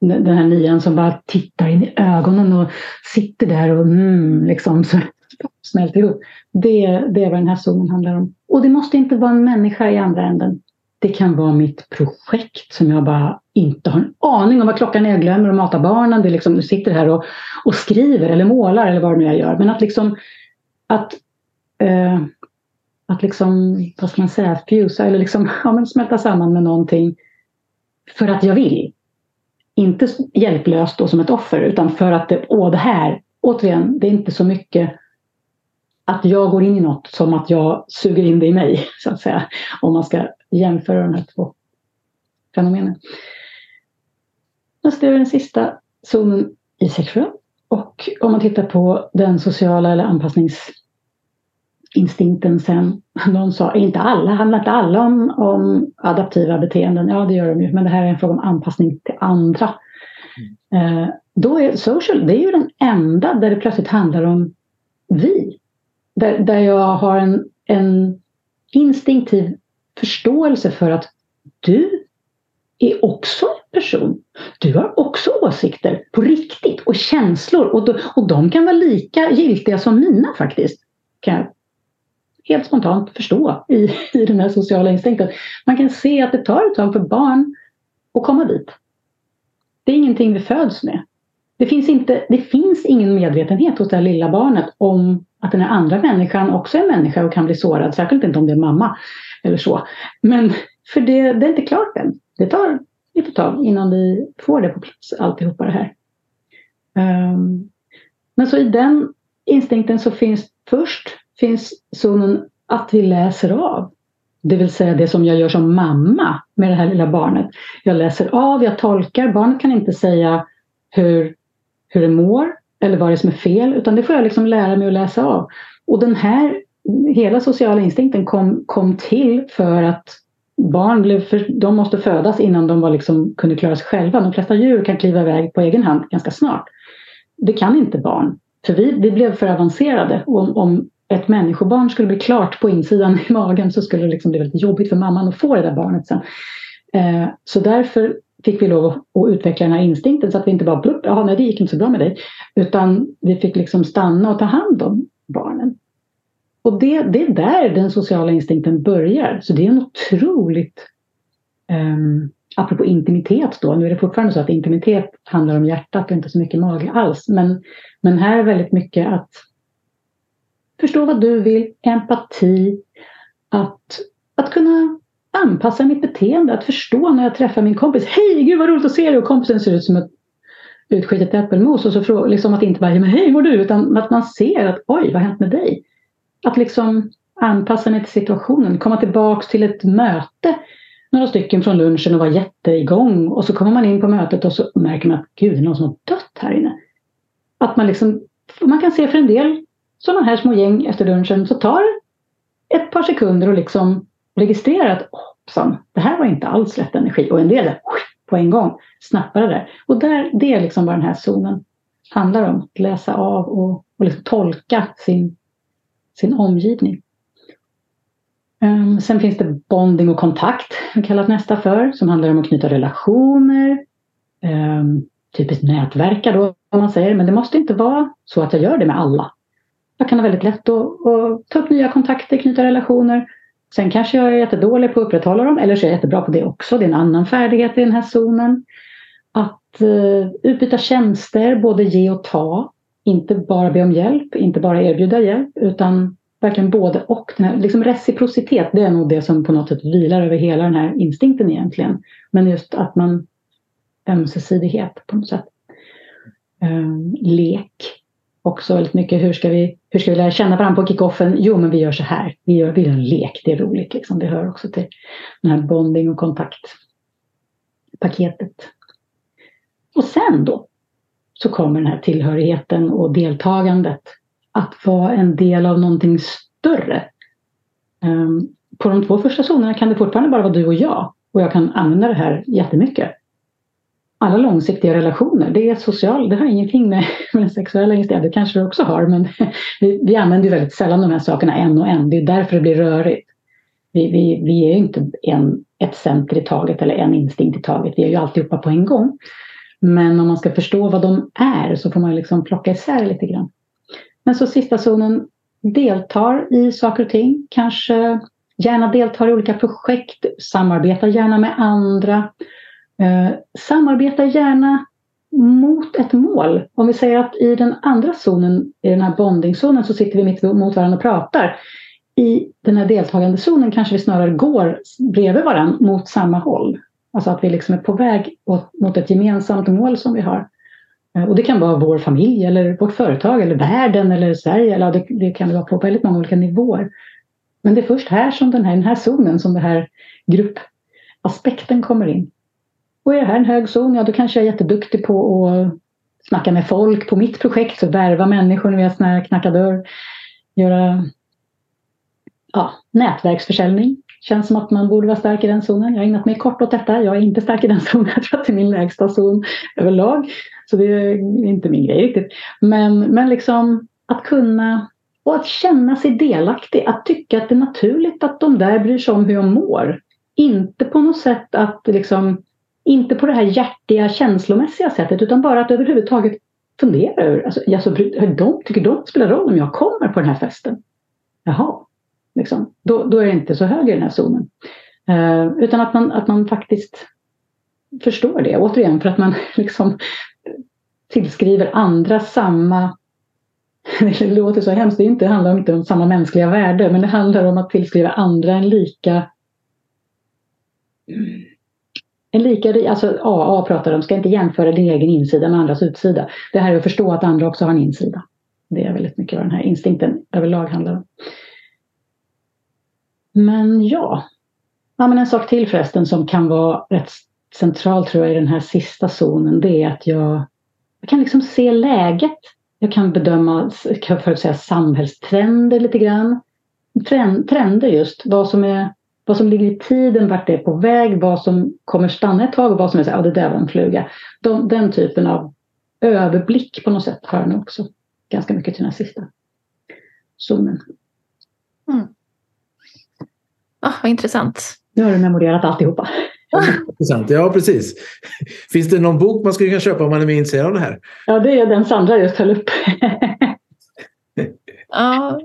den här nian som bara tittar in i ögonen och sitter där och mm, liksom så smälter ihop. Det, det är vad den här zonen handlar om. Och det måste inte vara en människa i andra änden. Det kan vara mitt projekt som jag bara inte har en aning om vad klockan är. Jag glömmer att mata barnen. Det är liksom, du sitter här och, och skriver eller målar eller vad det nu jag gör. Men att liksom att, eh, att liksom, vad ska man säga, fusa eller liksom, ja, men smälta samman med någonting för att jag vill. Inte hjälplöst då som ett offer utan för att det, åh det här, återigen, det är inte så mycket att jag går in i något som att jag suger in det i mig, så att säga. Om man ska jämföra de här två fenomenen. Nästa är den sista zonen i sexuell. Och om man tittar på den sociala eller anpassnings Instinkten sen. Någon sa, inte alla, handlar inte alla om, om adaptiva beteenden? Ja, det gör de ju, men det här är en fråga om anpassning till andra. Mm. Eh, då är social, det är ju den enda där det plötsligt handlar om vi. Där, där jag har en, en instinktiv förståelse för att du är också en person. Du har också åsikter på riktigt och känslor och, de, och de kan vara lika giltiga som mina faktiskt. Kan jag helt spontant förstå i, i den här sociala instinkten. Man kan se att det tar ett tag för barn att komma dit. Det är ingenting vi föds med. Det finns, inte, det finns ingen medvetenhet hos det här lilla barnet om att den här andra människan också är människa och kan bli sårad. Särskilt inte om det är mamma eller så. Men för det, det är inte klart än. Det tar lite tag innan vi får det på plats, alltihopa det här. Um, men så i den instinkten så finns först finns zonen att vi läser av. Det vill säga det som jag gör som mamma med det här lilla barnet. Jag läser av, jag tolkar. Barnet kan inte säga hur, hur det mår eller vad det är som är fel utan det får jag liksom lära mig att läsa av. Och den här hela sociala instinkten kom, kom till för att barn blev för, de måste födas innan de var liksom, kunde klara sig själva. De flesta djur kan kliva iväg på egen hand ganska snart. Det kan inte barn. För vi, vi blev för avancerade. Och om, om ett människobarn skulle bli klart på insidan i magen så skulle det liksom bli väldigt jobbigt för mamman att få det där barnet sen. Eh, så därför fick vi lov att utveckla den här instinkten så att vi inte bara plupp, jaha nej det gick inte så bra med dig. Utan vi fick liksom stanna och ta hand om barnen. Och det, det är där den sociala instinkten börjar. Så det är en otroligt um, Apropå intimitet då, nu är det fortfarande så att intimitet handlar om hjärtat och inte så mycket mage alls. Men, men här är väldigt mycket att förstå vad du vill, empati, att, att kunna anpassa mitt beteende, att förstå när jag träffar min kompis. Hej, gud vad roligt att se dig! Och kompisen ser ut som ett utskitet äppelmos. Och så liksom att inte bara, men hej, mår du? Utan att man ser att oj, vad har hänt med dig? Att liksom anpassa mig till situationen, komma tillbaks till ett möte några stycken från lunchen och vara jätteigång och så kommer man in på mötet och så märker man att gud, det är någon som har dött här inne. Att man liksom, man kan se för en del sådana här små gäng efter lunchen så tar ett par sekunder och liksom registrera att hoppsan, det här var inte alls rätt energi och en del på en gång snappar där. Och där, det är liksom vad den här zonen handlar om. Att läsa av och, och liksom tolka sin sin omgivning. Um, sen finns det bonding och kontakt, kallat nästa för, som handlar om att knyta relationer. Um, typiskt nätverka då, om man säger. Men det måste inte vara så att jag gör det med alla. Jag kan ha väldigt lätt att, att ta upp nya kontakter, knyta relationer. Sen kanske jag är jättedålig på att upprätthålla dem, eller så är jag jättebra på det också. Det är en annan färdighet i den här zonen. Att eh, utbyta tjänster, både ge och ta inte bara be om hjälp, inte bara erbjuda hjälp utan verkligen både och. Den här, liksom reciprocitet, det är nog det som på något sätt vilar över hela den här instinkten egentligen. Men just att man ömsesidighet på något sätt. Eh, lek. Också väldigt mycket hur ska vi, hur ska vi lära känna varandra på kickoffen? Jo, men vi gör så här. Vi gör, vi gör en lek, det är roligt. Liksom. Det hör också till den här bonding och kontaktpaketet. Och sen då så kommer den här tillhörigheten och deltagandet att vara en del av någonting större. Um, på de två första zonerna kan det fortfarande bara vara du och jag och jag kan använda det här jättemycket. Alla långsiktiga relationer, det är social, det har ingenting med, med den sexuella inställningen, det kanske det också har, men vi, vi använder ju väldigt sällan de här sakerna en och en. Det är därför det blir rörigt. Vi, vi, vi är ju inte en, ett center i taget eller en instinkt i taget, vi är ju alltihopa på en gång. Men om man ska förstå vad de är så får man liksom plocka isär lite grann. Men så sista zonen deltar i saker och ting, kanske gärna deltar i olika projekt, samarbetar gärna med andra. Eh, samarbeta gärna mot ett mål. Om vi säger att i den andra zonen, i den här bondingzonen, så sitter vi mitt mot varandra och pratar. I den här deltagande zonen kanske vi snarare går bredvid varandra mot samma håll. Alltså att vi liksom är på väg mot ett gemensamt mål som vi har. Eh, och det kan vara vår familj eller vårt företag eller världen eller Sverige. Eller det, det kan vara på väldigt många olika nivåer. Men det är först här som den här, den här zonen som den här gruppaspekten kommer in. Och är det här en hög zon, ja då kanske jag är jätteduktig på att snacka med folk på mitt projekt, så värva människor när vi knacka dörr, göra ja, nätverksförsäljning. Känns som att man borde vara stark i den zonen. Jag har ägnat mig kort åt detta. Jag är inte stark i den zonen. Jag tror att det är min lägsta zon överlag. Så det är inte min grej riktigt. Men, men liksom att kunna och att känna sig delaktig. Att tycka att det är naturligt att de där bryr sig om hur jag mår. Inte på något sätt att liksom inte på det här hjärtiga känslomässiga sättet utan bara att överhuvudtaget fundera över, alltså, alltså, de, tycker de det spelar roll om jag kommer på den här festen? Jaha, Liksom. Då, då är det inte så hög i den här zonen. Eh, utan att man, att man faktiskt förstår det. Återigen för att man liksom tillskriver andra samma det låter så hemskt, det, inte, det handlar inte om samma mänskliga värde men det handlar om att tillskriva andra en lika en lika, alltså AA pratar om, ska inte jämföra din egen insida med andras utsida. Det här är att förstå att andra också har en insida. Det är väldigt mycket vad den här instinkten överlag handlar om. Men ja. ja men en sak till förresten som kan vara rätt central tror jag i den här sista zonen. Det är att jag, jag kan liksom se läget. Jag kan bedöma kan förutsäga samhällstrender lite grann. Trend, trender just. Vad som, är, vad som ligger i tiden, vart det är på väg, vad som kommer stanna ett tag och vad som är så ja det där var en fluga. De, den typen av överblick på något sätt jag nog också ganska mycket till den här sista zonen. Mm. Ah, vad intressant. Nu har du memorerat alltihopa. Intressant. Ja, precis. Finns det någon bok man skulle kunna köpa om man är mer intresserad av det här? Ja, det är den Sandra just höll upp.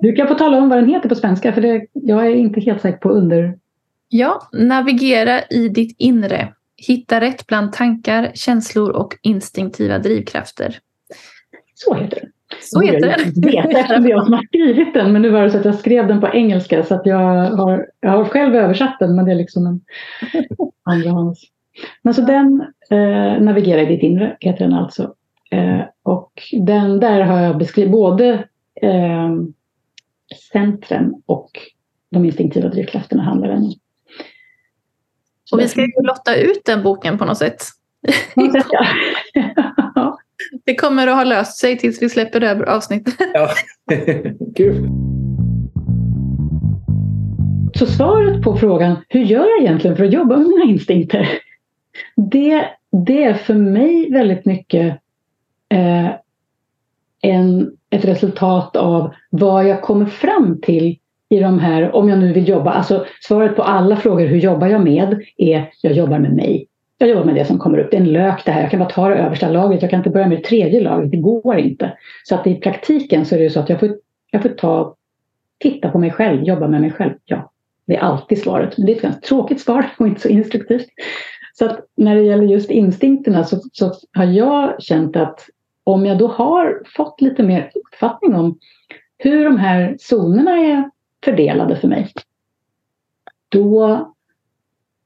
Du kan få tala om vad den heter på svenska, för det, jag är inte helt säker på under... Ja, navigera i ditt inre. Hitta rätt bland tankar, känslor och instinktiva drivkrafter. Så heter den. Så heter den. Jag vet eftersom det är jag som har skrivit den men nu var det så att jag skrev den på engelska så att jag har, jag har själv översatt den men det är liksom en andrahands. Men så den eh, Navigera i ditt inre heter den alltså. Eh, och den där har jag beskrivit både eh, centren och de instinktiva drivkrafterna handlar den om. Och vi ska ju lotta ut den boken på något sätt. Det kommer att ha löst sig tills vi släpper det här avsnittet. Ja, kul. Så svaret på frågan, hur gör jag egentligen för att jobba med mina instinkter? Det, det är för mig väldigt mycket eh, en, ett resultat av vad jag kommer fram till i de här, om jag nu vill jobba, alltså svaret på alla frågor, hur jobbar jag med, är jag jobbar med mig jag jobbar med det som kommer upp. Det är en lök det här. Jag kan bara ta det översta lagret. Jag kan inte börja med det tredje lagret. Det går inte. Så att i praktiken så är det så att jag får, jag får ta, titta på mig själv, jobba med mig själv. Ja, det är alltid svaret. Men det är ett ganska tråkigt svar och inte så instruktivt. Så att när det gäller just instinkterna så, så har jag känt att om jag då har fått lite mer uppfattning om hur de här zonerna är fördelade för mig. Då,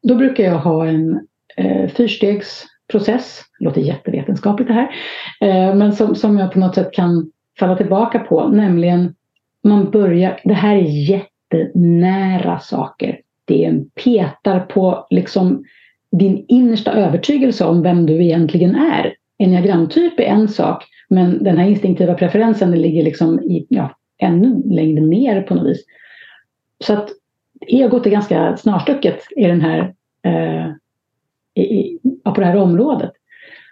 då brukar jag ha en eh, fyrstegsprocess Det låter jättevetenskapligt det här. Eh, men som, som jag på något sätt kan falla tillbaka på, nämligen man börjar, det här är jättenära saker. Det är en petar på liksom din innersta övertygelse om vem du egentligen är. Enneagramtyp är en sak, men den här instinktiva preferensen ligger liksom i, ja, ännu längre ner på något vis. Så att egot är ganska snarstucket i den här, eh, i, på det här området.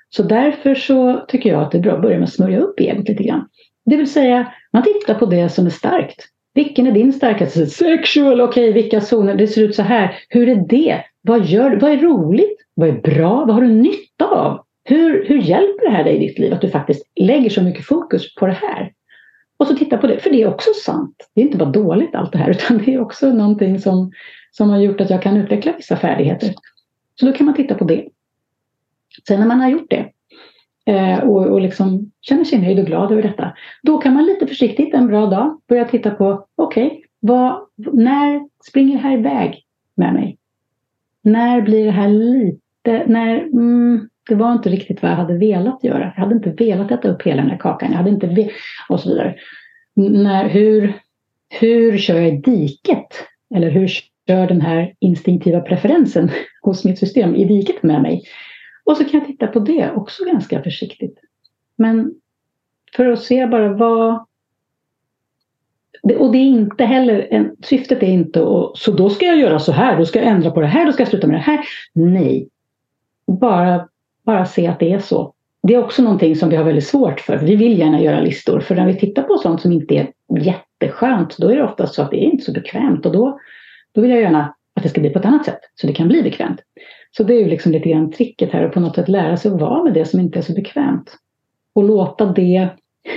Så därför så tycker jag att det är bra att börja med att smörja upp egot lite grann. Det vill säga, man tittar på det som är starkt. Vilken är din starkaste? Sexual, okej, okay, vilka zoner? Det ser ut så här. Hur är det? Vad, gör, vad är roligt? Vad är bra? Vad har du nytta av? Hur, hur hjälper det här dig i ditt liv att du faktiskt lägger så mycket fokus på det här? Och så titta på det, för det är också sant. Det är inte bara dåligt allt det här, utan det är också någonting som, som har gjort att jag kan utveckla vissa färdigheter. Så då kan man titta på det. Sen när man har gjort det eh, och, och liksom känner sig nöjd och glad över detta, då kan man lite försiktigt en bra dag börja titta på, okej, okay, när springer det här iväg med mig? När blir det här lite, när, mm, det var inte riktigt vad jag hade velat göra. Jag hade inte velat äta upp hela den här kakan. Jag hade inte ve- och så vidare. När, hur, hur kör jag i diket? Eller hur kör den här instinktiva preferensen hos mitt system i diket med mig? Och så kan jag titta på det också ganska försiktigt. Men för att se bara vad... Och det är inte heller, en, syftet är inte att så då ska jag göra så här, då ska jag ändra på det här, då ska jag sluta med det här. Nej. Bara bara se att det är så. Det är också någonting som vi har väldigt svårt för. Vi vill gärna göra listor. För när vi tittar på sånt som inte är jätteskönt, då är det oftast så att det är inte så bekvämt. Och då, då vill jag gärna att det ska bli på ett annat sätt, så det kan bli bekvämt. Så det är ju liksom lite grann tricket här, att på något sätt lära sig att vara med det som inte är så bekvämt. Och låta det,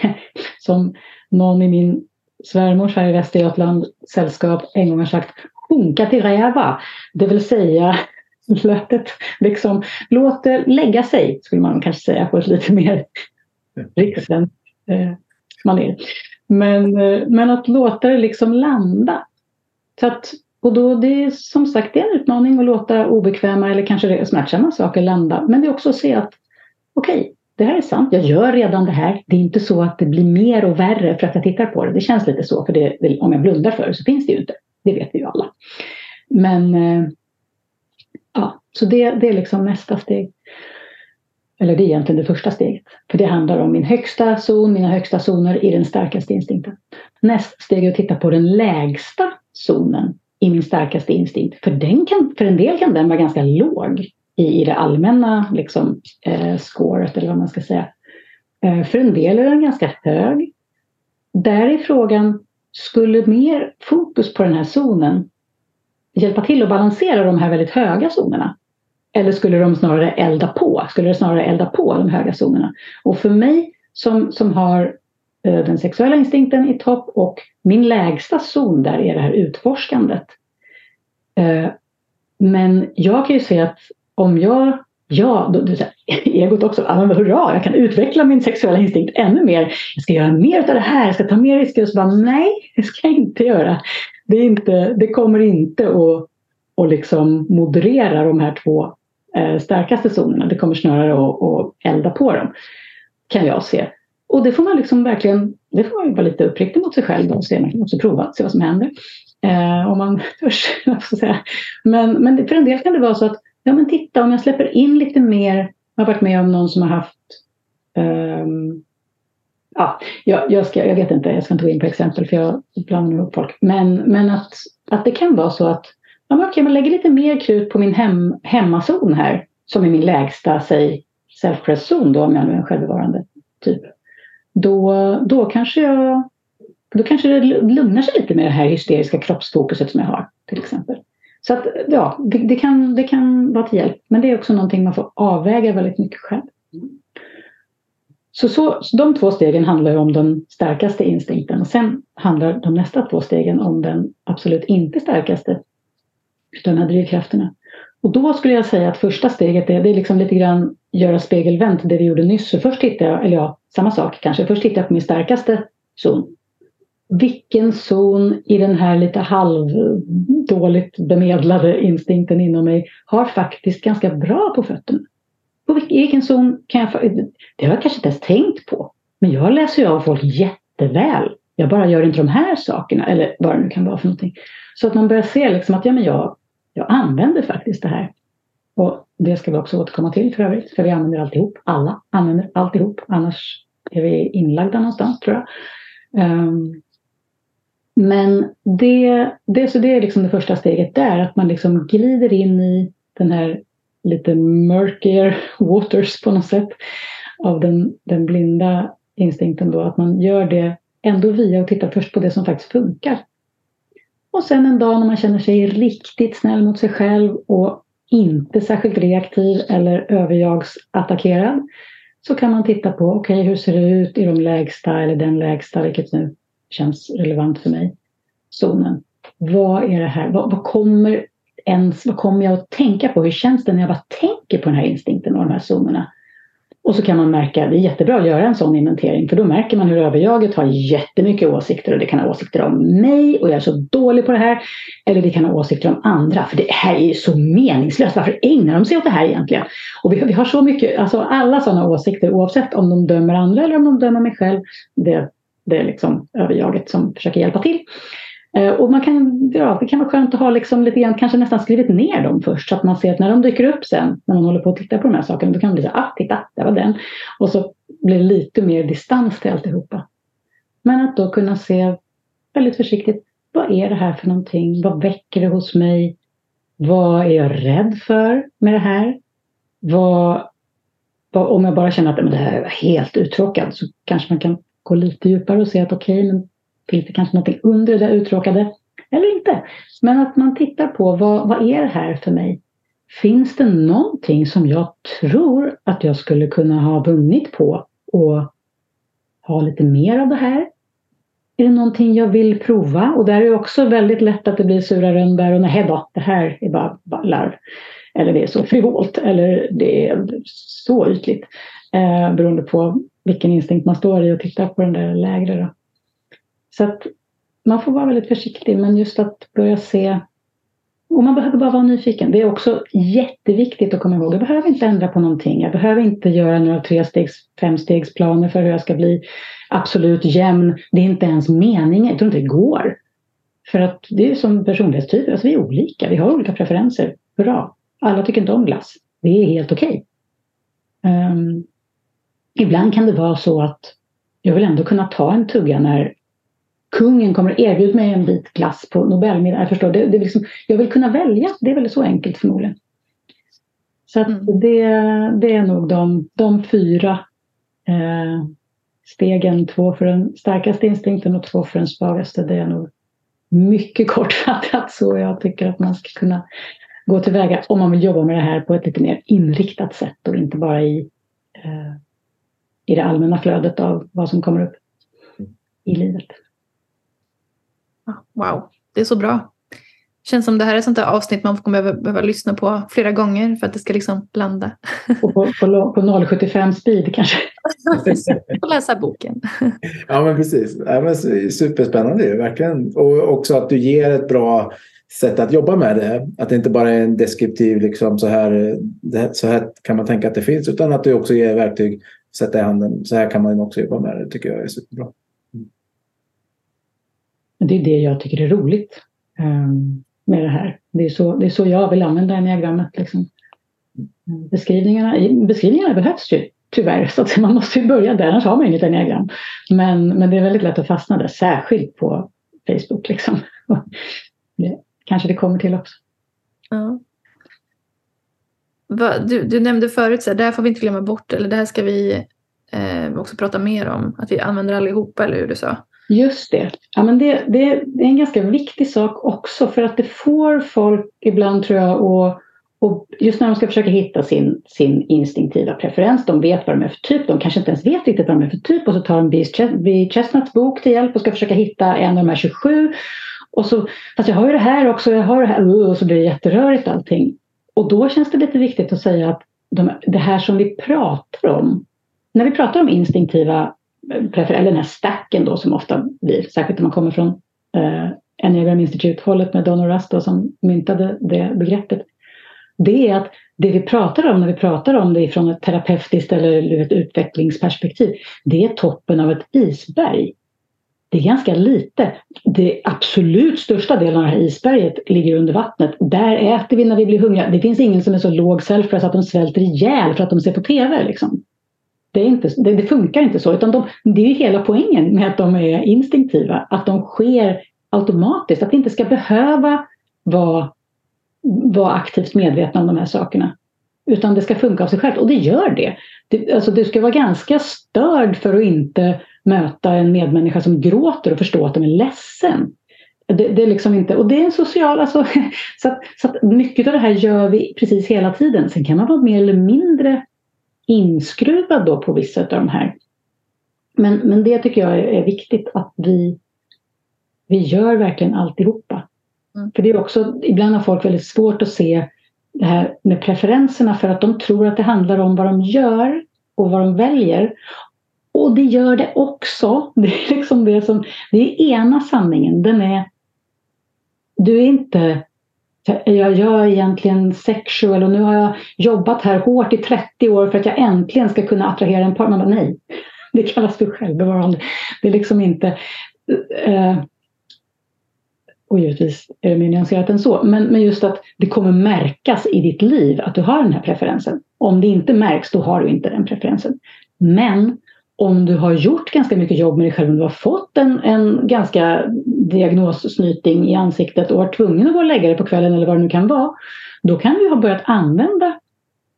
som någon i min svärmors här i Västergötland sällskap en gång har sagt, sjunka till räva. Det vill säga flötet liksom låt det lägga sig, skulle man kanske säga på ett lite mer riksen eh, manér. Men, eh, men att låta det liksom landa. Så att, och då det är som sagt det är en utmaning att låta obekväma eller kanske smärtsamma saker landa. Men det är också att se att okej, okay, det här är sant, jag gör redan det här. Det är inte så att det blir mer och värre för att jag tittar på det. Det känns lite så, för det, om jag blundar för det så finns det ju inte. Det vet vi ju alla. Men eh, ja, så det, det är liksom nästa steg. Eller det är egentligen det första steget. För det handlar om min högsta zon, mina högsta zoner i den starkaste instinkten. Nästa steg är att titta på den lägsta zonen i min starkaste instinkt. För, den kan, för en del kan den vara ganska låg i, i det allmänna liksom, eh, scoret eller vad man ska säga. Eh, för en del är den ganska hög. Där är frågan, skulle mer fokus på den här zonen hjälpa till att balansera de här väldigt höga zonerna? Eller skulle de snarare elda på? Skulle det snarare elda på de höga zonerna? Och för mig som, som har eh, den sexuella instinkten i topp och min lägsta zon där är det här utforskandet. Eh, men jag kan ju se att om jag Ja, då, då, egot också, hurra, jag kan utveckla min sexuella instinkt ännu mer. Jag ska göra mer av det här, jag ska ta mer risker. Och så bara, nej, det ska jag inte göra. Det, är inte, det kommer inte att, att liksom moderera de här två eh, starkaste zonerna. Det kommer snarare att, att elda på dem, kan jag se. Och det får man liksom verkligen, det får man vara lite uppriktig mot sig själv och se, man kan också prova, se vad som händer. Eh, om man törs, säga. Men, men för en del kan det vara så att, ja men titta om jag släpper in lite mer, jag har varit med om någon som har haft um, ja, jag, jag, ska, jag vet inte, jag ska inte gå in på exempel för jag blandar ihop folk. Men, men att, att det kan vara så att ja, men okej, man lägger lite mer krut på min hem, hemmazon här, som är min lägsta, säg self-press-zon då, om jag nu är en självbevarande typ. Då, då kanske jag då kanske det lugnar sig lite med det här hysteriska kroppsfokuset som jag har till exempel. Så att ja, det, det, kan, det kan vara till hjälp. Men det är också någonting man får avväga väldigt mycket själv. Så, så, så de två stegen handlar om den starkaste instinkten och sen handlar de nästa två stegen om den absolut inte starkaste de här drivkrafterna. Och då skulle jag säga att första steget är, det är liksom lite grann göra spegelvänt det vi gjorde nyss. Så först tittar jag, eller ja, samma sak kanske. Först tittar jag på min starkaste zon. Vilken zon i den här lite halvdåligt bemedlade instinkten inom mig har faktiskt ganska bra på fötterna? På vilken zon kan jag... Det har jag kanske inte ens tänkt på. Men jag läser ju av folk jätteväl. Jag bara gör inte de här sakerna eller vad det nu kan vara för någonting. Så att man börjar se liksom att ja, men jag, jag använder faktiskt det här. Och det ska vi också återkomma till för övrigt. För vi använder alltihop. Alla använder alltihop. Annars är vi inlagda någonstans tror jag. Um, men det, det, så det är liksom det första steget där. Att man liksom glider in i den här lite murkier waters på något sätt. Av den, den blinda instinkten då. Att man gör det ändå via att titta först på det som faktiskt funkar. Och sen en dag när man känner sig riktigt snäll mot sig själv och inte särskilt reaktiv eller överjagsattackerad så kan man titta på, okej okay, hur ser det ut i de lägsta eller den lägsta, vilket nu känns relevant för mig, zonen. Vad är det här? Vad, vad, kommer ens, vad kommer jag att tänka på? Hur känns det när jag bara tänker på den här instinkten och de här zonerna? Och så kan man märka, det är jättebra att göra en sån inventering för då märker man hur överjaget har jättemycket åsikter och det kan ha åsikter om mig och jag är så dålig på det här. Eller det kan ha åsikter om andra för det här är ju så meningslöst. Varför ägnar de sig åt det här egentligen? Och vi, vi har så mycket, alltså alla sådana åsikter oavsett om de dömer andra eller om de dömer mig själv. Det, det är liksom överjaget som försöker hjälpa till. Eh, och man kan, ja, det kan vara skönt att ha liksom lite grann, kanske nästan skrivit ner dem först så att man ser att när de dyker upp sen, när man håller på att titta på de här sakerna, då kan man bli så ah, titta, där var den. Och så blir det lite mer distans till alltihopa. Men att då kunna se väldigt försiktigt, vad är det här för någonting? Vad väcker det hos mig? Vad är jag rädd för med det här? Vad, vad om jag bara känner att men det här är helt uttråkad så kanske man kan gå lite djupare och se att okej, okay, men Finns det kanske någonting under det där uttråkade? Eller inte. Men att man tittar på vad, vad är det här för mig? Finns det någonting som jag tror att jag skulle kunna ha vunnit på och ha lite mer av det här? Är det någonting jag vill prova? Och där är det också väldigt lätt att det blir sura rönnbär och nej då, det här är bara, bara larv. Eller det är så frivolt eller det är så ytligt. Eh, beroende på vilken instinkt man står i och tittar på den där lägre. Då. Så att man får vara väldigt försiktig men just att börja se och man behöver bara vara nyfiken. Det är också jätteviktigt att komma ihåg. Jag behöver inte ändra på någonting. Jag behöver inte göra några trestegs, femstegsplaner för hur jag ska bli absolut jämn. Det är inte ens meningen. Jag tror inte det går. För att det är som personlighetstyper. Alltså vi är olika. Vi har olika preferenser. Bra. Alla tycker inte om glass. Det är helt okej. Okay. Um, ibland kan det vara så att jag vill ändå kunna ta en tugga när kungen kommer att erbjuda mig en bit glass på Nobelmiddag. Jag förstår, det, det liksom, jag vill kunna välja. Det är väl så enkelt förmodligen. Så mm. det, det är nog de, de fyra eh, stegen. Två för den starkaste instinkten och två för den svagaste. Det är nog mycket kortfattat så jag tycker att man ska kunna gå tillväga om man vill jobba med det här på ett lite mer inriktat sätt och inte bara i, eh, i det allmänna flödet av vad som kommer upp i livet. Wow, det är så bra. Känns som det här är ett sånt där avsnitt man kommer behöva, behöva lyssna på flera gånger för att det ska liksom landa. Och på, på, på 075 speed kanske? och läsa boken. ja men precis. Ja, men superspännande verkligen. Och också att du ger ett bra sätt att jobba med det. Att det inte bara är en deskriptiv, liksom, så, här, så här kan man tänka att det finns, utan att du också ger verktyg, sätta i handen. Så här kan man också jobba med det, tycker jag är superbra. Det är det jag tycker är roligt ehm, med det här. Det är, så, det är så jag vill använda enneagrammet. Liksom. Mm, beskrivningarna, beskrivningarna behövs ju tyvärr, så att man måste ju börja där, annars har man inget enneagram. Men, men det är väldigt lätt att fastna där, särskilt på Facebook. Liksom. Det, kanske det kommer till också. Ja. Du, du nämnde förut, så här, det här får vi inte glömma bort, eller det här ska vi eh, också prata mer om, att vi använder allihopa, eller hur du sa? Just det. Ja, men det, det, det, är en ganska viktig sak också för att det får folk ibland tror jag att och just när de ska försöka hitta sin, sin instinktiva preferens, de vet vad de är för typ, de kanske inte ens vet riktigt vad de är för typ och så tar de B. Chestnuts bok till hjälp och ska försöka hitta en av de här 27 och så, fast jag har ju det här också, jag har det här, uh, och så blir det jätterörigt allting. Och då känns det lite viktigt att säga att de, det här som vi pratar om, när vi pratar om instinktiva eller den här stacken då som ofta blir, särskilt om man kommer från eh, Enneagram Institute-hållet med Donald Rusto som myntade det begreppet. Det är att det vi pratar om när vi pratar om det från ett terapeutiskt eller ett utvecklingsperspektiv, det är toppen av ett isberg. Det är ganska lite. Det absolut största delen av det här isberget ligger under vattnet. Där äter vi när vi blir hungriga. Det finns ingen som är så låg self att de svälter ihjäl för att de ser på TV. Liksom. Det, är inte, det, det funkar inte så. Utan de, det är hela poängen med att de är instinktiva. Att de sker automatiskt. Att vi inte ska behöva vara, vara aktivt medvetna om de här sakerna. Utan det ska funka av sig självt. Och det gör det. det alltså du ska vara ganska störd för att inte möta en medmänniska som gråter och förstå att de är ledsen. Det, det, är liksom inte, och det är en social, alltså, så, att, så att mycket av det här gör vi precis hela tiden. Sen kan man vara mer eller mindre inskruvad då på vissa av de här. Men, men det tycker jag är, viktigt att vi, vi gör verkligen alltihopa. Mm. För det är också, ibland har folk väldigt svårt att se det här med preferenserna för att de tror att det handlar om vad de gör och vad de väljer. Och det gör det också. Det är liksom det som, det är ena sanningen. Den är, du är inte, jag gör egentligen sexual och nu har jag jobbat här hårt i 30 år för att jag äntligen ska kunna attrahera en partner. Nej, det kallas för självbevarande. Det är liksom inte, eh, och givetvis är det mer nyanserat än så, men, men just att det kommer märkas i ditt liv att du har den här preferensen. Om det inte märks, då har du inte den preferensen. Men om du har gjort ganska mycket jobb med dig själv, om du har fått en, en ganska diagnossnyting i ansiktet och varit tvungen att gå och lägga dig på kvällen eller vad det nu kan vara, då kan du ha börjat använda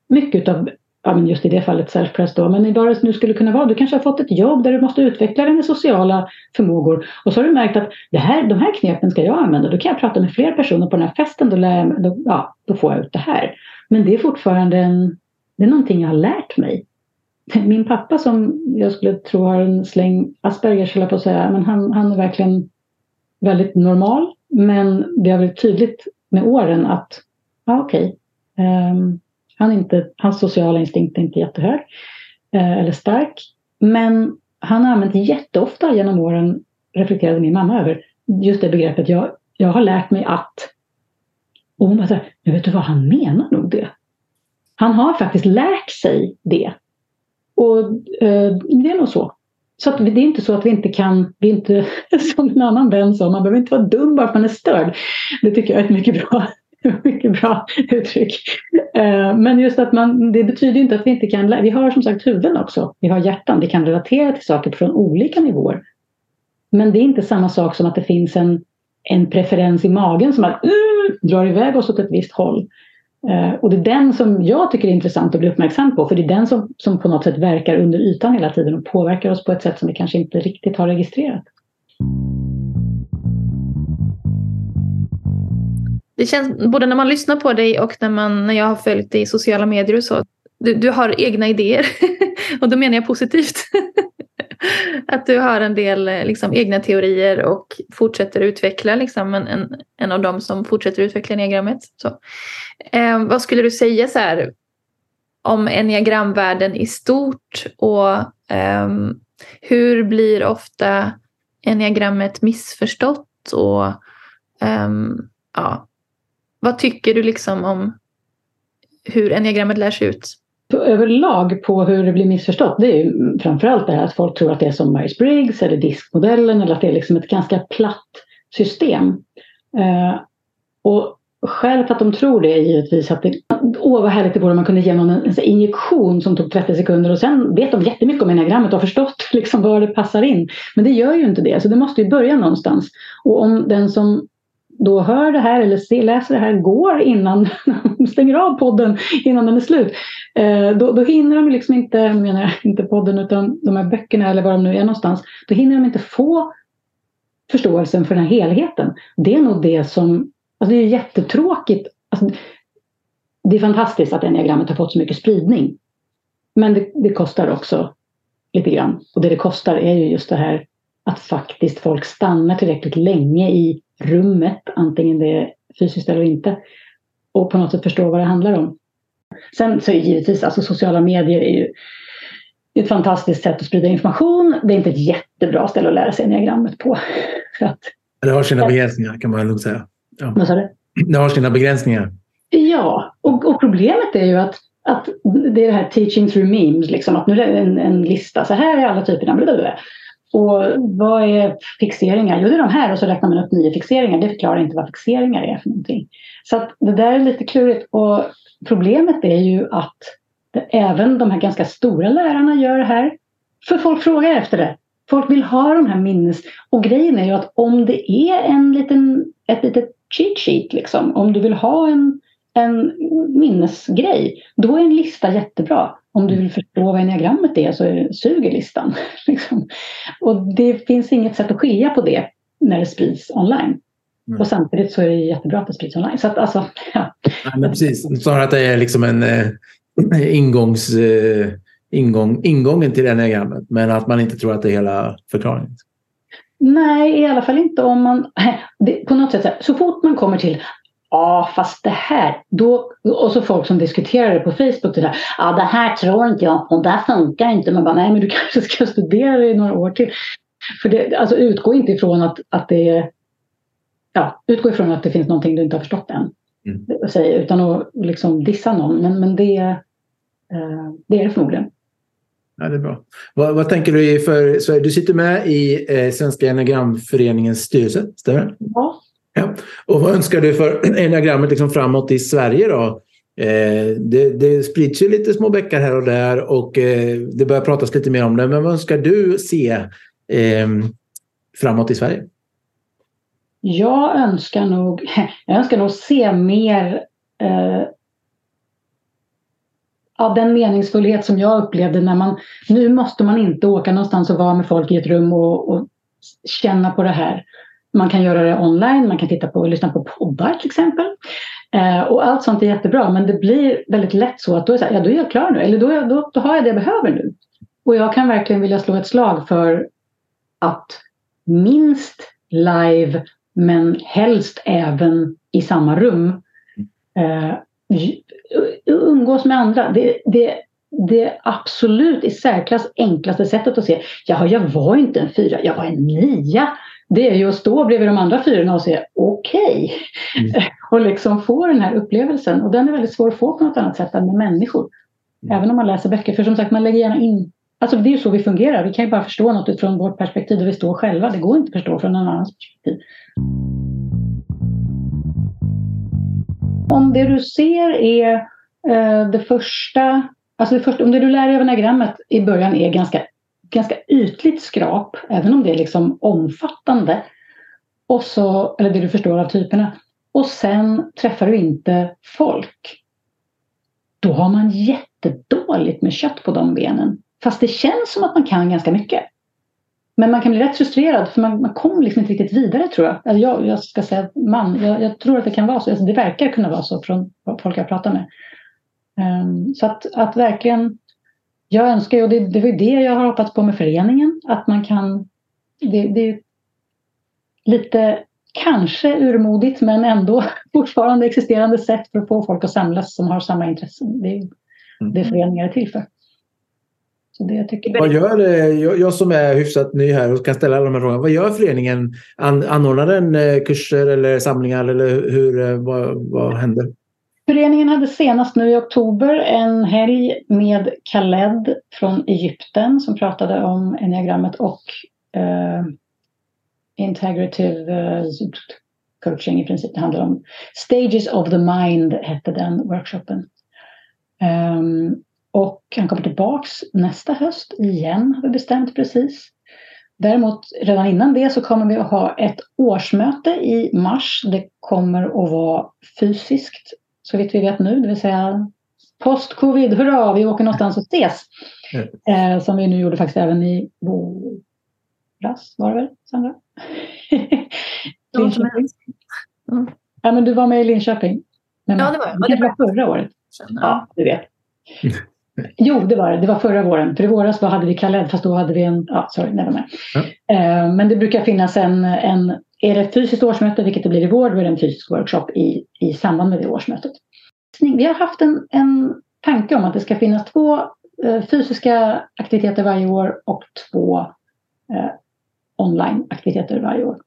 mycket av, ja, men just i det fallet self-press då, men vad det nu skulle kunna vara. Du kanske har fått ett jobb där du måste utveckla dina sociala förmågor och så har du märkt att det här, de här knepen ska jag använda. Då kan jag prata med fler personer på den här festen, då, lär, då, ja, då får jag ut det här. Men det är fortfarande en, det är någonting jag har lärt mig min pappa som jag skulle tro har en släng Aspergers, höll på att säga, men han, han är verkligen väldigt normal. Men det har blivit tydligt med åren att, ja okej, okay, um, han hans sociala instinkt är inte jättehög uh, eller stark. Men han har använt jätteofta genom åren, reflekterade min mamma över, just det begreppet, jag, jag har lärt mig att och hon bara så här, vet du vad, han menar nog det. Han har faktiskt lärt sig det och eh, det är nog så. Så att det är inte så att vi inte kan, vi inte, som en annan vän sa, man behöver inte vara dum bara för att man är störd. Det tycker jag är ett mycket bra, mycket bra uttryck. Eh, men just att man, det betyder inte att vi inte kan, vi har som sagt huvuden också, vi har hjärtan, vi kan relatera till saker från olika nivåer. Men det är inte samma sak som att det finns en, en preferens i magen som att, uh, drar iväg oss åt ett visst håll. Eh, och det är den som jag tycker är intressant att bli uppmärksam på för det är den som, som på något sätt verkar under ytan hela tiden och påverkar oss på ett sätt som vi kanske inte riktigt har registrerat. Det känns både när man lyssnar på dig och när, man, när jag har följt dig i sociala medier och så. Du, du har egna idéer och då menar jag positivt. att du har en del eh, liksom, egna teorier och fortsätter utveckla liksom, en, en, en av dem som fortsätter utveckla enneagrammet. Så. Eh, vad skulle du säga så här, om enneagramvärlden i stort och eh, hur blir ofta enneagrammet missförstått? Och, eh, ja, vad tycker du liksom om hur enneagrammet lärs ut? Överlag på hur det blir missförstått det är ju framförallt det här att folk tror att det är som Myers-Briggs eller diskmodellen eller att det är liksom ett ganska platt system. Eh, och skälet att de tror det är givetvis att det, åh vad härligt det vore om man kunde ge någon en, en injektion som tog 30 sekunder och sen vet de jättemycket om enagrammet och har förstått liksom var det passar in. Men det gör ju inte det, så det måste ju börja någonstans. Och om den som då hör det här eller läser det här går innan de stänger av podden innan den är slut. Eh, då, då hinner de liksom inte, menar jag, inte podden utan de här böckerna eller var de nu är någonstans. Då hinner de inte få förståelsen för den här helheten. Det är nog det som, alltså det är jättetråkigt. Alltså, det är fantastiskt att enneagrammet har fått så mycket spridning. Men det, det kostar också lite grann. Och det det kostar är ju just det här att faktiskt folk stannar tillräckligt länge i rummet, antingen det är fysiskt eller inte, och på något sätt förstå vad det handlar om. Sen så är givetvis, alltså sociala medier är ju ett fantastiskt sätt att sprida information. Det är inte ett jättebra ställe att lära sig diagrammet på. För att, det har sina begränsningar kan man lugnt säga. Ja. Vad sa du? Det har sina begränsningar. Ja, och, och problemet är ju att att det är det här teaching through memes, liksom, att nu är det en, en lista, så här är alla typerna. Blablabla. Och vad är fixeringar? Jo, det är de här och så räknar man upp nio fixeringar. Det förklarar inte vad fixeringar är för någonting. Så att det där är lite klurigt. Och problemet är ju att det, även de här ganska stora lärarna gör det här. För folk frågar efter det. Folk vill ha de här minnes... Och grejen är ju att om det är en liten, ett litet cheat sheet, liksom, om du vill ha en en minnesgrej, då är en lista jättebra. Om du vill förstå vad enneagrammet är så suger listan. Liksom. Och det finns inget sätt att skilja på det när det sprids online. Mm. Och samtidigt så är det jättebra att det sprids online. Så att, alltså, ja. ja precis, snarare att det är liksom en eh, ingångs, eh, ingång, ingången till enneagrammet. Men att man inte tror att det är hela förklaringen. Nej, i alla fall inte om man... Det, på något sätt, så fort man kommer till Ja, fast det här. Då, och så folk som diskuterar det på Facebook. Ja, ah, det här tror inte jag på. Det här funkar inte. Man bara, nej men du kanske ska studera i några år till. För det, alltså utgå inte ifrån att, att det är... Ja, utgå ifrån att det finns någonting du inte har förstått än. Mm. Säga, utan att liksom dissa någon. Men, men det, eh, det är det förmodligen. Ja, det är bra. Vad, vad tänker du för Sverige? Du sitter med i eh, Svenska Enneagramföreningens styrelse, stämmer det? Ja, Ja. Och vad önskar du för enneagrammet liksom framåt i Sverige då? Eh, det, det sprids ju lite små bäckar här och där och eh, det börjar pratas lite mer om det. Men vad önskar du se eh, framåt i Sverige? Jag önskar nog, jag önskar nog se mer eh, av den meningsfullhet som jag upplevde när man... Nu måste man inte åka någonstans och vara med folk i ett rum och, och känna på det här. Man kan göra det online, man kan titta på och lyssna på poddar till exempel. Eh, och allt sånt är jättebra men det blir väldigt lätt så att då är, så här, ja, då är jag klar nu eller då, då, då har jag det jag behöver nu. Och jag kan verkligen vilja slå ett slag för att minst live men helst även i samma rum eh, umgås med andra. Det, det, det absolut i särklass enklaste sättet att se, jaha jag var inte en fyra, jag var en nia det är ju att stå bredvid de andra fyrorna och säga okej. Okay. Mm. och liksom få den här upplevelsen. Och den är väldigt svår att få på något annat sätt än med människor. Mm. Även om man läser böcker. För som sagt, man lägger gärna in Alltså det är ju så vi fungerar. Vi kan ju bara förstå något utifrån vårt perspektiv där vi står själva. Det går inte att förstå från någon annans perspektiv. Om det du ser är eh, det första, alltså det första, om det du lär dig av enagrammet i början är ganska ganska ytligt skrap, även om det är liksom omfattande. Och så, eller det du förstår av typerna. Och sen träffar du inte folk. Då har man jättedåligt med kött på de benen. Fast det känns som att man kan ganska mycket. Men man kan bli rätt frustrerad för man, man kommer liksom inte riktigt vidare tror jag. Alltså jag, jag ska säga man, jag, jag, tror att det kan vara så. Alltså det verkar kunna vara så från folk jag pratar med. Um, så att, att verkligen jag önskar, och det, det var det jag har hoppats på med föreningen, att man kan... Det, det är lite, kanske urmodigt, men ändå fortfarande existerande sätt för att få folk att samlas som har samma intressen. Det är mm. det föreningar är till för. Så det jag tycker... Vad gör, jag, jag som är hyfsat ny här och kan ställa alla de här frågorna. Vad gör föreningen? An, anordnar den eh, kurser eller samlingar eller hur, eh, vad, vad händer? Föreningen hade senast nu i oktober en helg med Khaled från Egypten som pratade om enneagrammet och eh, integrative eh, coaching i princip. Det handlar om Stages of the Mind hette den workshopen. Um, och han kommer tillbaks nästa höst igen har vi bestämt precis. Däremot redan innan det så kommer vi att ha ett årsmöte i mars. Det kommer att vara fysiskt så vitt vi vet nu, det vill säga post-covid, hurra, vi åker någonstans och ses. Mm. Eh, som vi nu gjorde faktiskt även i våras, var det väl Sandra? Linköping. Mm. Ja, men du var med i Linköping. Men, ja, det var jag. Det var förra året. Ja, du vet. Jo, det var det. Det var förra våren. För i våras då hade vi Khaled, fast då hade vi en... Ja, sorry, never mind. Mm. Eh, men det brukar finnas en, en är det ett fysiskt årsmöte, vilket det blir i vår, då är det en fysisk workshop i, i samband med det årsmötet. Vi har haft en, en tanke om att det ska finnas två eh, fysiska aktiviteter varje år och två eh, online-aktiviteter varje år.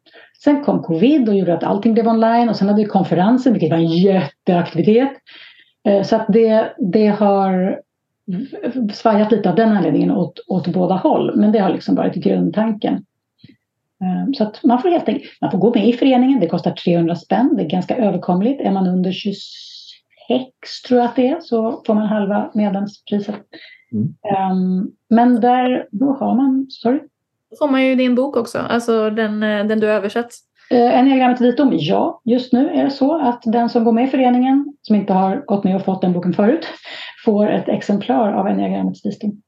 Sen kom covid och gjorde att allting blev online och sen hade vi konferensen vilket var en jätteaktivitet. Eh, så att det, det har svajat lite av den anledningen åt, åt båda håll. Men det har liksom varit grundtanken. Eh, så att man får helt enkelt man får gå med i föreningen. Det kostar 300 spänn. Det är ganska överkomligt. Är man under 26 tror jag att det är så får man halva medlemspriset. Mm. Um, men där, då har man, sorry? Då får man ju din bok också, alltså den, eh, den du översatt. Uh, Enneagrammet Vitom, ja. Just nu är det så att den som går med i föreningen, som inte har gått med och fått den boken förut, får ett exemplar av Enneagrammets visdom.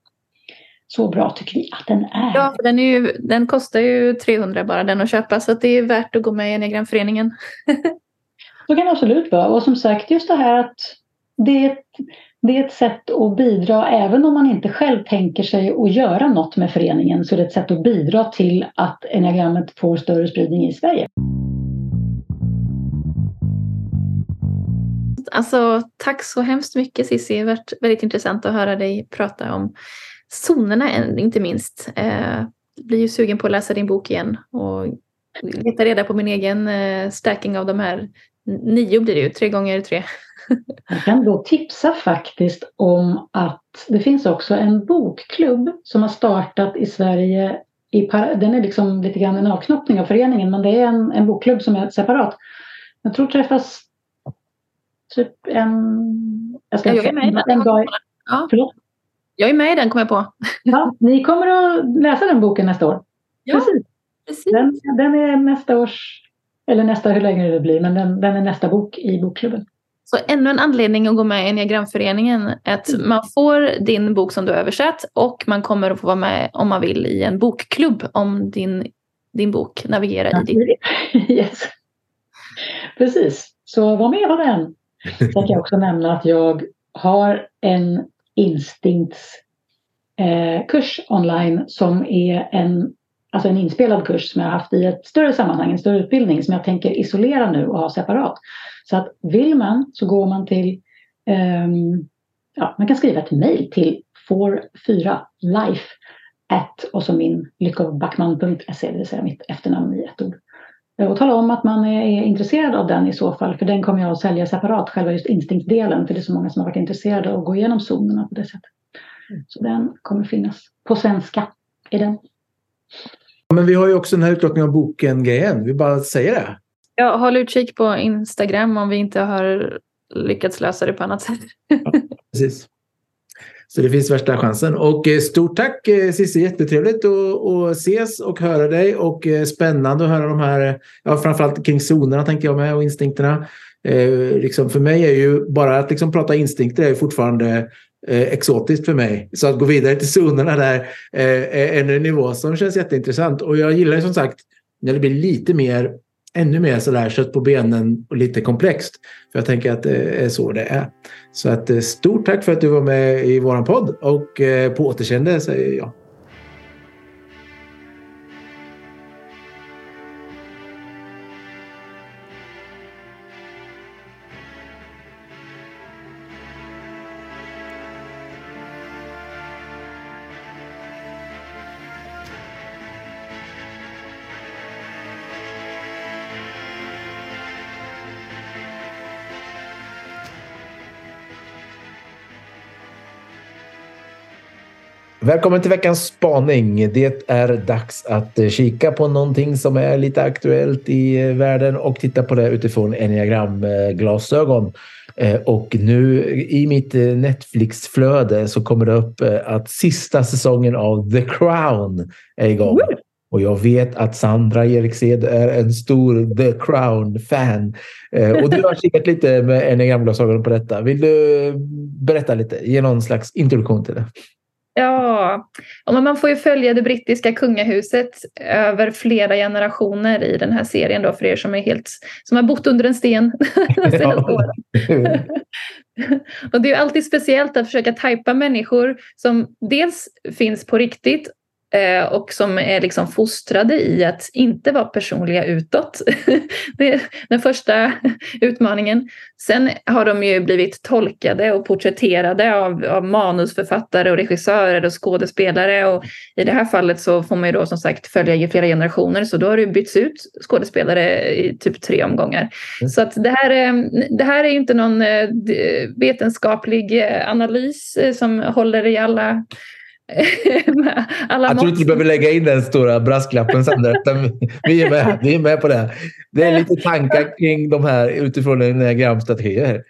Så bra tycker vi att den är. Ja, den, är ju, den kostar ju 300 bara den att köpa så att det är värt att gå med i Enneagramföreningen. så kan det absolut vara. Och som sagt, just det här att det är, ett, det är ett sätt att bidra, även om man inte själv tänker sig att göra något med föreningen, så är det ett sätt att bidra till att enneagrammet får större spridning i Sverige. Alltså, tack så hemskt mycket Cissi. Det har varit väldigt intressant att höra dig prata om zonerna inte minst. Jag blir ju sugen på att läsa din bok igen och leta reda på min egen eh, stacking av de här nio blir det ju, tre gånger tre. Jag kan då tipsa faktiskt om att det finns också en bokklubb som har startat i Sverige. I, den är liksom lite grann en avknoppning av föreningen men det är en, en bokklubb som är separat. Jag tror träffas typ en... Jag, ska jag är med. En dag. Ja. Jag är med i den, kommer jag på. Ja, ni kommer att läsa den boken nästa år. Ja, precis. precis. Den, den, är nästa års, eller nästa hur länge det blir, men den, den är nästa bok i bokklubben. Så ännu en anledning att gå med i Enneagramföreningen är att mm. man får din bok som du översatt och man kommer att få vara med om man vill i en bokklubb om din, din bok navigerar ja, i ditt. Yes. Precis, så var med på den. Sen kan jag också nämna att jag har en instinktskurs eh, online som är en, alltså en inspelad kurs som jag har haft i ett större sammanhang, en större utbildning som jag tänker isolera nu och ha separat. Så att vill man så går man till, um, ja, man kan skriva ett mejl till 44life at och så min lyckobackman.se, det vill säga mitt efternamn i ett ord. Och tala om att man är intresserad av den i så fall, för den kommer jag att sälja separat, själva just instinktdelen, för det är så många som har varit intresserade av att gå igenom zonerna på det sättet. Mm. Så den kommer finnas på svenska. Är den. Men vi har ju också den här utlottningen av boken-grejen, vi bara säger det. Ja, håll utkik på Instagram om vi inte har lyckats lösa det på annat sätt. Ja, precis. Så det finns värsta chansen. Och eh, stort tack eh, Cissi, jättetrevligt att ses och höra dig och eh, spännande att höra de här, ja framförallt kring zonerna tänker jag med och instinkterna. Eh, liksom för mig är ju bara att liksom prata instinkter är fortfarande eh, exotiskt för mig. Så att gå vidare till zonerna där eh, är en nivå som känns jätteintressant. Och jag gillar ju som sagt när det blir lite mer ännu mer sådär kött på benen och lite komplext. För jag tänker att det är så det är. Så att eh, stort tack för att du var med i våran podd och eh, på återseende säger jag. Välkommen till veckans spaning. Det är dags att eh, kika på någonting som är lite aktuellt i eh, världen och titta på det utifrån enneagramglasögon. Eh, och nu i mitt Netflix-flöde så kommer det upp att sista säsongen av The Crown är igång. Och jag vet att Sandra Eriksed är en stor The Crown-fan. Och du har kikat lite med enneagramglasögon på detta. Vill du berätta lite? Ge någon slags introduktion till det. Ja, man får ju följa det brittiska kungahuset över flera generationer i den här serien då för er som är helt som har bott under en sten och det är alltid speciellt att försöka tajpa människor som dels finns på riktigt och som är liksom fostrade i att inte vara personliga utåt. det är den första utmaningen. Sen har de ju blivit tolkade och porträtterade av, av manusförfattare och regissörer och skådespelare. Och I det här fallet så får man ju då som sagt följa i flera generationer så då har det bytts ut skådespelare i typ tre omgångar. Mm. Så att det, här, det här är ju inte någon eh, vetenskaplig eh, analys som håller i alla alla jag tror inte du behöver lägga in den stora brasklappen sen. vi, är med, vi är med på det. Det är lite tankar kring de här utifrån en diagramstrategi.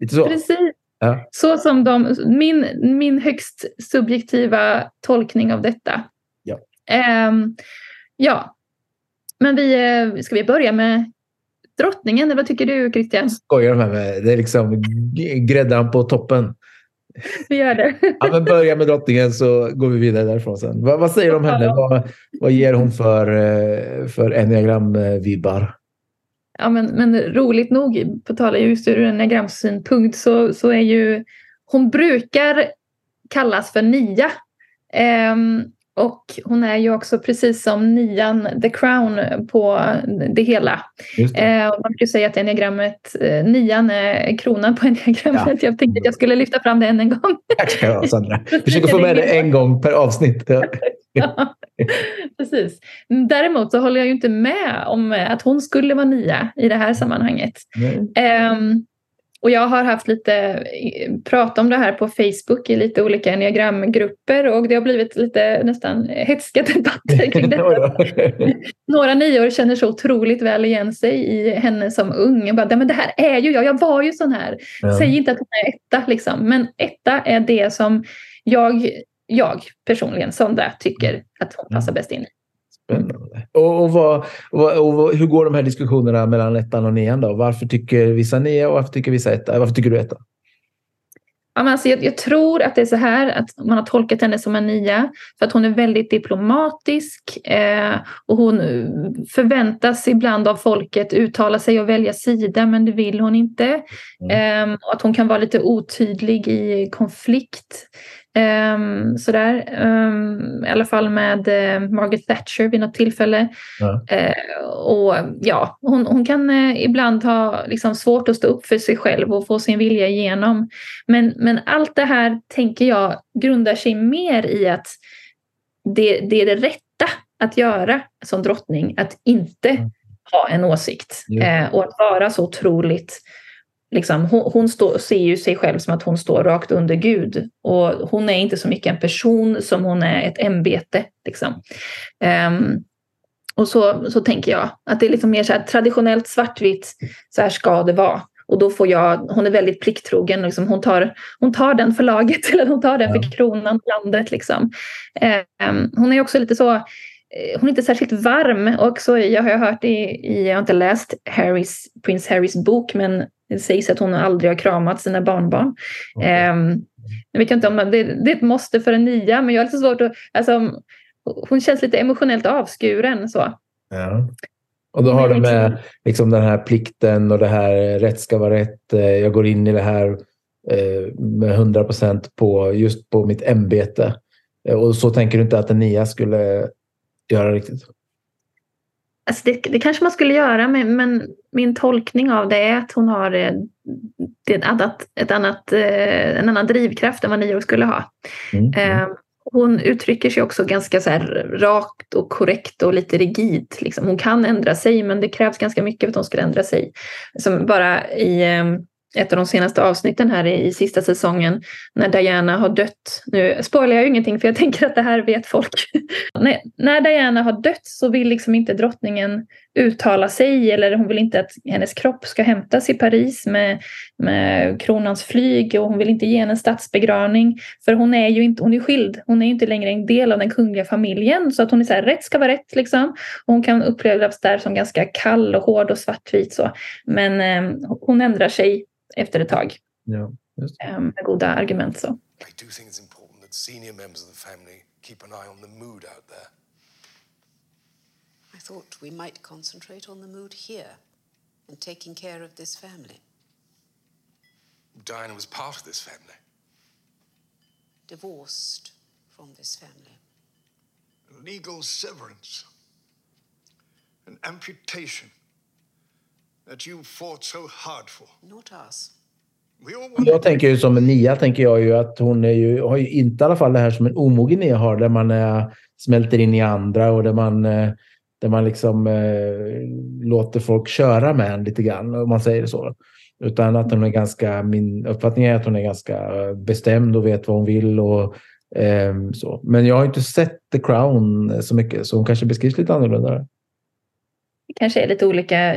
Lite så. Precis. Ja. Så som de, min, min högst subjektiva tolkning av detta. Ja. Um, ja. Men vi, eh, ska vi börja med drottningen? Eller vad tycker du Christian? Skojar med mig. Det är liksom gräddan på toppen. Vi gör det. ja, men börja med drottningen så går vi vidare därifrån sen. Vad, vad säger du om henne? Vad, vad ger hon för, eh, för enneagram-vibbar? Ja, men, men roligt nog, på tal just ur enneagramsynpunkt, så, så är ju hon brukar kallas för nia. Um, och hon är ju också precis som nian, the crown på det hela. Det. Eh, man brukar säga att enneagrammet, eh, nian är kronan på enneagrammet. Ja. Jag tänkte att jag skulle lyfta fram det än en gång. Tack ska du ha Sandra. Försök få med det en gång per avsnitt. ja, precis. Däremot så håller jag ju inte med om att hon skulle vara nia i det här sammanhanget. Um, och jag har haft lite prat om det här på Facebook i lite olika enneagramgrupper och det har blivit lite nästan hetska debatter kring detta. Några nior känner så otroligt väl igen sig i henne som ung. Jag bara, men det här är ju jag, jag var ju sån här. Ja. Säg inte att hon är etta liksom, men etta är det som jag, jag personligen, Sonda, tycker att hon passar bäst in i. Spännande. Och, och, vad, och, och, hur går de här diskussionerna mellan ettan och nian? Då? Varför tycker vissa nia och varför tycker vissa etta? Varför tycker du etta? Ja, men alltså jag, jag, tror att det är så här att man har tolkat henne som en nia för att hon är väldigt diplomatisk eh, och hon förväntas ibland av folket uttala sig och välja sida men det vill hon inte. Mm. Eh, och att hon kan vara lite otydlig i konflikt. Um, sådär. Um, I alla fall med uh, Margaret Thatcher vid något tillfälle. Ja. Uh, och ja, hon, hon kan uh, ibland ha liksom, svårt att stå upp för sig själv och få sin vilja igenom. Men, men allt det här tänker jag grundar sig mer i att det, det är det rätta att göra som drottning, att inte mm. ha en åsikt. Ja. och att vara så otroligt liksom, hon, hon stå, ser ju sig själv som att hon står rakt under Gud. Och hon är inte så mycket en person som hon är ett ämbete. Liksom. Um, och så, så tänker jag att det är liksom mer så här traditionellt svartvitt, så här ska det vara. Och då får jag, hon är väldigt plikttrogen, liksom, hon, tar, hon tar den för laget, eller hon tar den för kronan, landet. Liksom. Um, hon är också lite så, hon är inte särskilt varm. Och så, jag har hört i, jag har inte läst Harrys, prins Harrys bok, men det sägs att hon aldrig har kramat sina barnbarn. Okay. Um, ehm, jag vet inte om det, det, är ett måste för en nia, men jag har lite svårt att... Alltså, hon känns lite emotionellt avskuren. Så. Ja. Och då har det med liksom den här plikten och det här rätt ska vara rätt. Eh, jag går in i det här eh, med 100 procent på just på mitt ämbete. Eh, och så tänker du inte att en nia skulle göra riktigt? Alltså det, det, kanske man skulle göra, men, men, min tolkning av det är att hon har eh, ett annat, ett annat, eh, en annan drivkraft än vad Nio skulle ha. Mm. Eh, hon uttrycker sig också ganska så rakt och korrekt och lite rigid. Liksom. Hon kan ändra sig, men det krävs ganska mycket för att hon ska ändra sig. Som bara i ett av de senaste avsnitten här i, sista säsongen när Diana har dött. Nu spoilar jag ju ingenting för jag tänker att det här vet folk. när, när Diana har dött så vill liksom inte drottningen uttala sig eller hon vill inte att hennes kropp ska hämtas i Paris med, med kronans flyg och hon vill inte ge henne statsbegravning för hon är ju inte, hon är skild, hon är ju inte längre en del av den kungliga familjen så att hon är så här, rätt ska vara rätt liksom. Och hon kan upplevas där som ganska kall och hård och svartvit så. Men eh, hon ändrar sig efter ett tag. Ja. Ehm, med goda argument så. I do think it's important that senior members of the family keep an eye on the mood out there. I thought we might concentrate on the mood here and taking care of this family. Diana was part of this family. Divorced from this family. legal severance, an amputation that you fought so hard for. Not us. We all want Jag tänker ju som Nia, tänker jag ju att hon är ju, har ju inte i alla fall det här som en omogen Nia har, där man eh, smälter in i andra och där man, eh, där man liksom eh, låter folk köra med en lite grann, om man säger så. Utan att hon är ganska, min uppfattning är att hon är ganska eh, bestämd och vet vad hon vill och ehm, så. Men jag har inte sett The Crown så mycket, så hon kanske beskrivs lite annorlunda. Det kanske är lite olika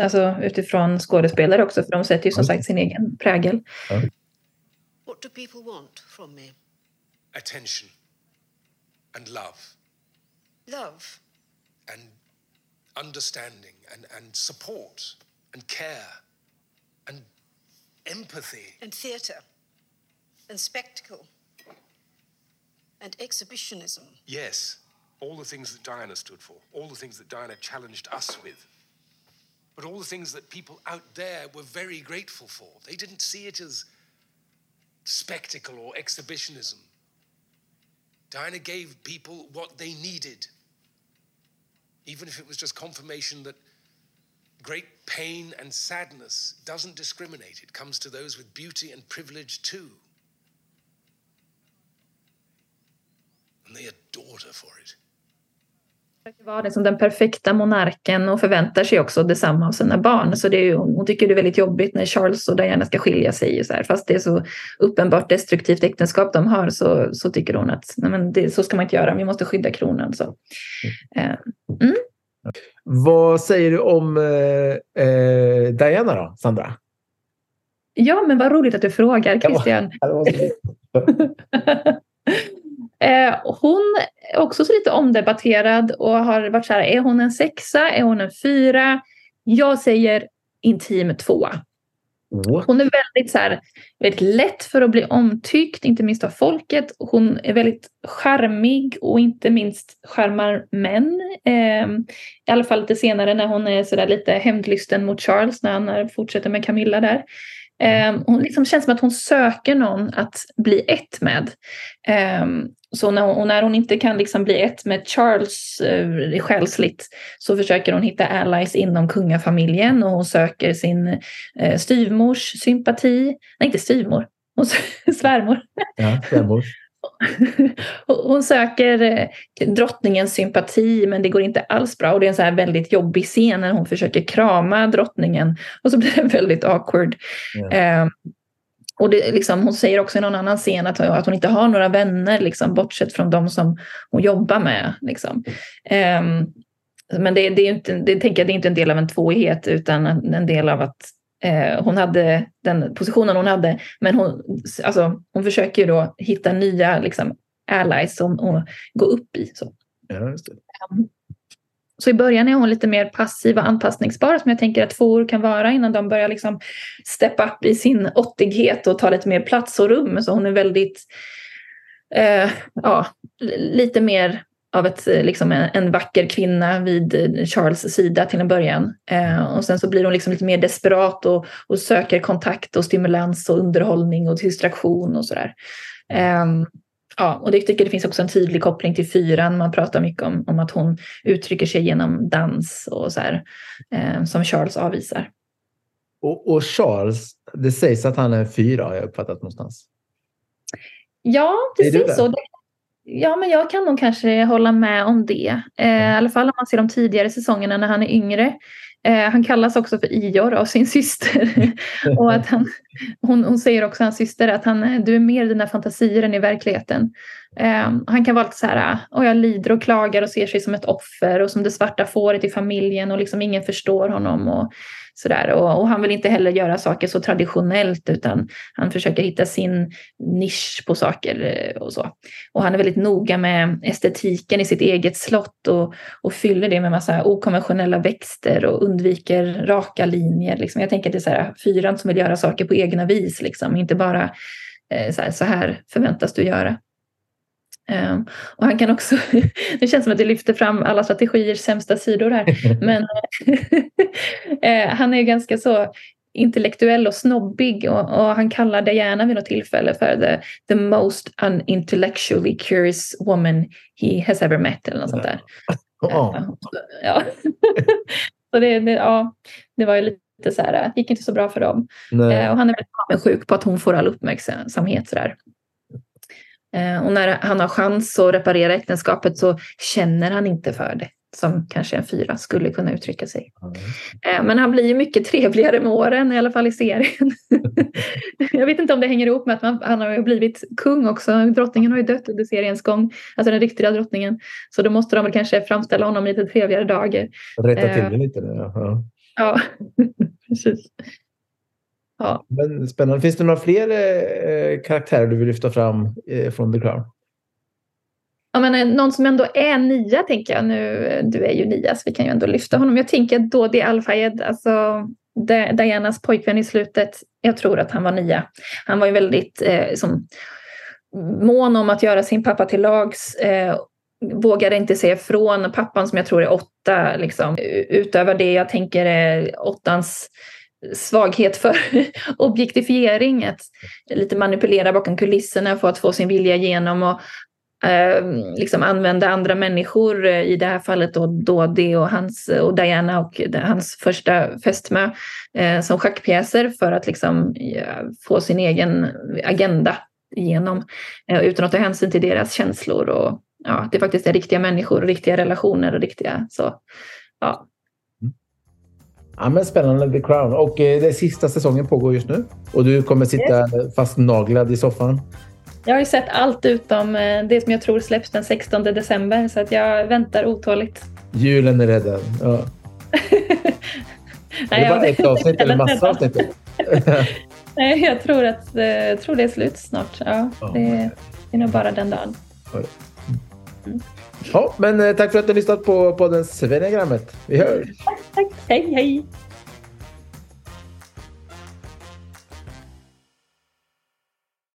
alltså, utifrån skådespelare också, för de sätter ju som sagt sin egen prägel. What do people want from me? Attention and love Love. And understanding and, and support and care and empathy. And theatre. And spectacle. And exhibitionism. Yes, all the things that Diana stood for, all the things that Diana challenged us with. But all the things that people out there were very grateful for. They didn't see it as spectacle or exhibitionism. Diana gave people what they needed, even if it was just confirmation that great pain and sadness doesn't discriminate. It comes to those with beauty and privilege too. And they adored her for it. Vara liksom den perfekta monarken och förväntar sig också detsamma av sina barn. Så det är ju, hon tycker det är väldigt jobbigt när Charles och Diana ska skilja sig. Så här. Fast det är så uppenbart destruktivt äktenskap de har så, så tycker hon att nej men det, så ska man inte göra, vi måste skydda kronan. Så. Eh, Vad säger du om eh, eh, Diana då, Sandra? ja, men vad roligt att du frågar Christian. Eh, hon är också så lite omdebatterad och har varit så här, är hon en sexa, är hon en fyra? Jag säger intim tvåa. Hon är väldigt, så här, väldigt lätt för att bli omtyckt, inte minst av folket. Hon är väldigt charmig och inte minst charmar män. Eh, I alla fall lite senare när hon är så lite hämndlysten mot Charles när han fortsätter med Camilla där. Eh, hon liksom känns som att hon söker någon att bli ett med. Eh, så när hon, och när hon inte kan liksom bli ett med Charles eh, själsligt så försöker hon hitta allies inom kungafamiljen och hon söker sin eh, styvmors sympati. Nej, inte styvmor. Hon svärmor. Ja, svärmor. Hon söker eh, drottningens sympati men det går inte alls bra och det är en så här väldigt jobbig scen när hon försöker krama drottningen och så blir det väldigt awkward. Ja. Eh, och det, liksom, hon säger också i någon annan scen att, att hon inte har några vänner liksom, bortsett från de som hon jobbar med. Liksom. Eh, men det, det är inte, det, tänker jag, det är inte en del av en tvåighet utan en, en del av att hon hade den positionen hon hade. Men hon, alltså, hon försöker ju då hitta nya liksom, allies som hon gå upp i. Så. Ja, det. Så i början är hon lite mer passiv och anpassningsbar som jag tänker att tvåor kan vara innan de börjar liksom steppa upp i sin åttighet och ta lite mer plats och rum. Så hon är väldigt, eh, ja, lite mer av ett, eh, liksom en, en vacker kvinna vid eh, Charles sida till en början. Eh, och sen så blir hon liksom lite mer desperat och, och söker kontakt och stimulans och underhållning och distraktion och sådär. Ehm, Ja, och det tycker det finns också en tydlig koppling till fyran. Man pratar mycket om, om att hon uttrycker sig genom dans och så här, eh, som Charles avvisar. Och, och Charles, det sägs att han är fyra har jag uppfattat någonstans. Ja, precis det? så. Det, ja, men jag kan nog kanske hålla med om det. Eh, I alla fall om man ser de tidigare säsongerna när han är yngre. Eh, han kallas också för Ior av sin syster. och att han, hon, hon säger också hans syster att han, du är mer i dina fantasier än i verkligheten. Eh, han kan vara lite så här, och jag lider och klagar och ser sig som ett offer och som det svarta fåret i familjen och liksom ingen förstår honom. Och, sådär. Och, och han vill inte heller göra saker så traditionellt utan han försöker hitta sin nisch på saker eh, och så. Och han är väldigt noga med estetiken i sitt eget slott och, och fyller det med massa okonventionella växter och undviker raka linjer. Liksom. Jag tänker att det är så här, fyran som vill göra saker på egna vis, liksom. inte bara eh, så, här, så här förväntas du göra. Um, och han kan också, det känns som att det lyfter fram alla strategiers sämsta sidor här, men eh, han är ganska så intellektuell och snobbig och, och, han kallar Diana vid något tillfälle för the, the most unintellectually curious woman he has ever met eller något sånt där. Ja. Ja. så det, det, ja, det var ju lite så här, gick inte så bra för dem. Nej. Eh, och han är väldigt avundsjuk på att hon får all uppmärksamhet. Så där. Eh, och när han har chans att reparera äktenskapet så känner han inte för det som kanske en fyra skulle kunna uttrycka sig. Eh, Men han blir ju mycket trevligare med åren, i alla fall i serien. Jag vet inte om det hänger ihop med att man, han har blivit kung också. Drottningen har ju dött under seriens gång, alltså den riktiga drottningen. Så då måste de väl kanske framställa honom i lite trevligare dagar. Rätta till Eh. det lite. nu. Ja. Ja, precis. Ja. Men spännande. Finns det några fler eh, karaktärer du vill lyfta fram eh, från The Crown? Ja, men eh, någon som ändå är nia tänker jag nu. eh, Du är ju nia så vi kan ju ändå lyfta honom. Jag tänker Dodi Al-Fayed, alltså Di- Dianas pojkvän i slutet. Jag tror att han var nia. Han var ju väldigt eh, som, mån om att göra sin pappa till lags. Eh, vågade inte säga ifrån. Pappan som jag tror är åtta, liksom, utöver det jag tänker är åttans svaghet för objektifiering. Att lite manipulera bakom kulisserna för att få sin vilja igenom. Och eh, liksom använda andra människor, eh, i det här fallet då Dodi och, hans, eh, och Diana och det- hans första fästmö, eh, som schackpjäser för att liksom, ja, få sin egen agenda igenom eh, utan att ta hänsyn till deras känslor. Och, ja, det faktiskt är riktiga människor, riktiga relationer och riktiga... Så, ja. Ja, men spännande The Crown. Och eh, den sista säsongen pågår just nu. Och du kommer sitta fastnaglad i soffan. Jag har ju sett allt utom eh, det som jag tror släpps den 16 december så att jag väntar otåligt. Julen är räddad. Ja. Det är bara ett avsnitt eller massa avsnitt? Nej, jag tror att eh, jag tror det är slut snart. Ja, det, det är nog bara den dagen. Ja, men eh, tack för att du har lyssnat på podden Svenegrammet. Vi hörs! Tack, Tack, hej hej!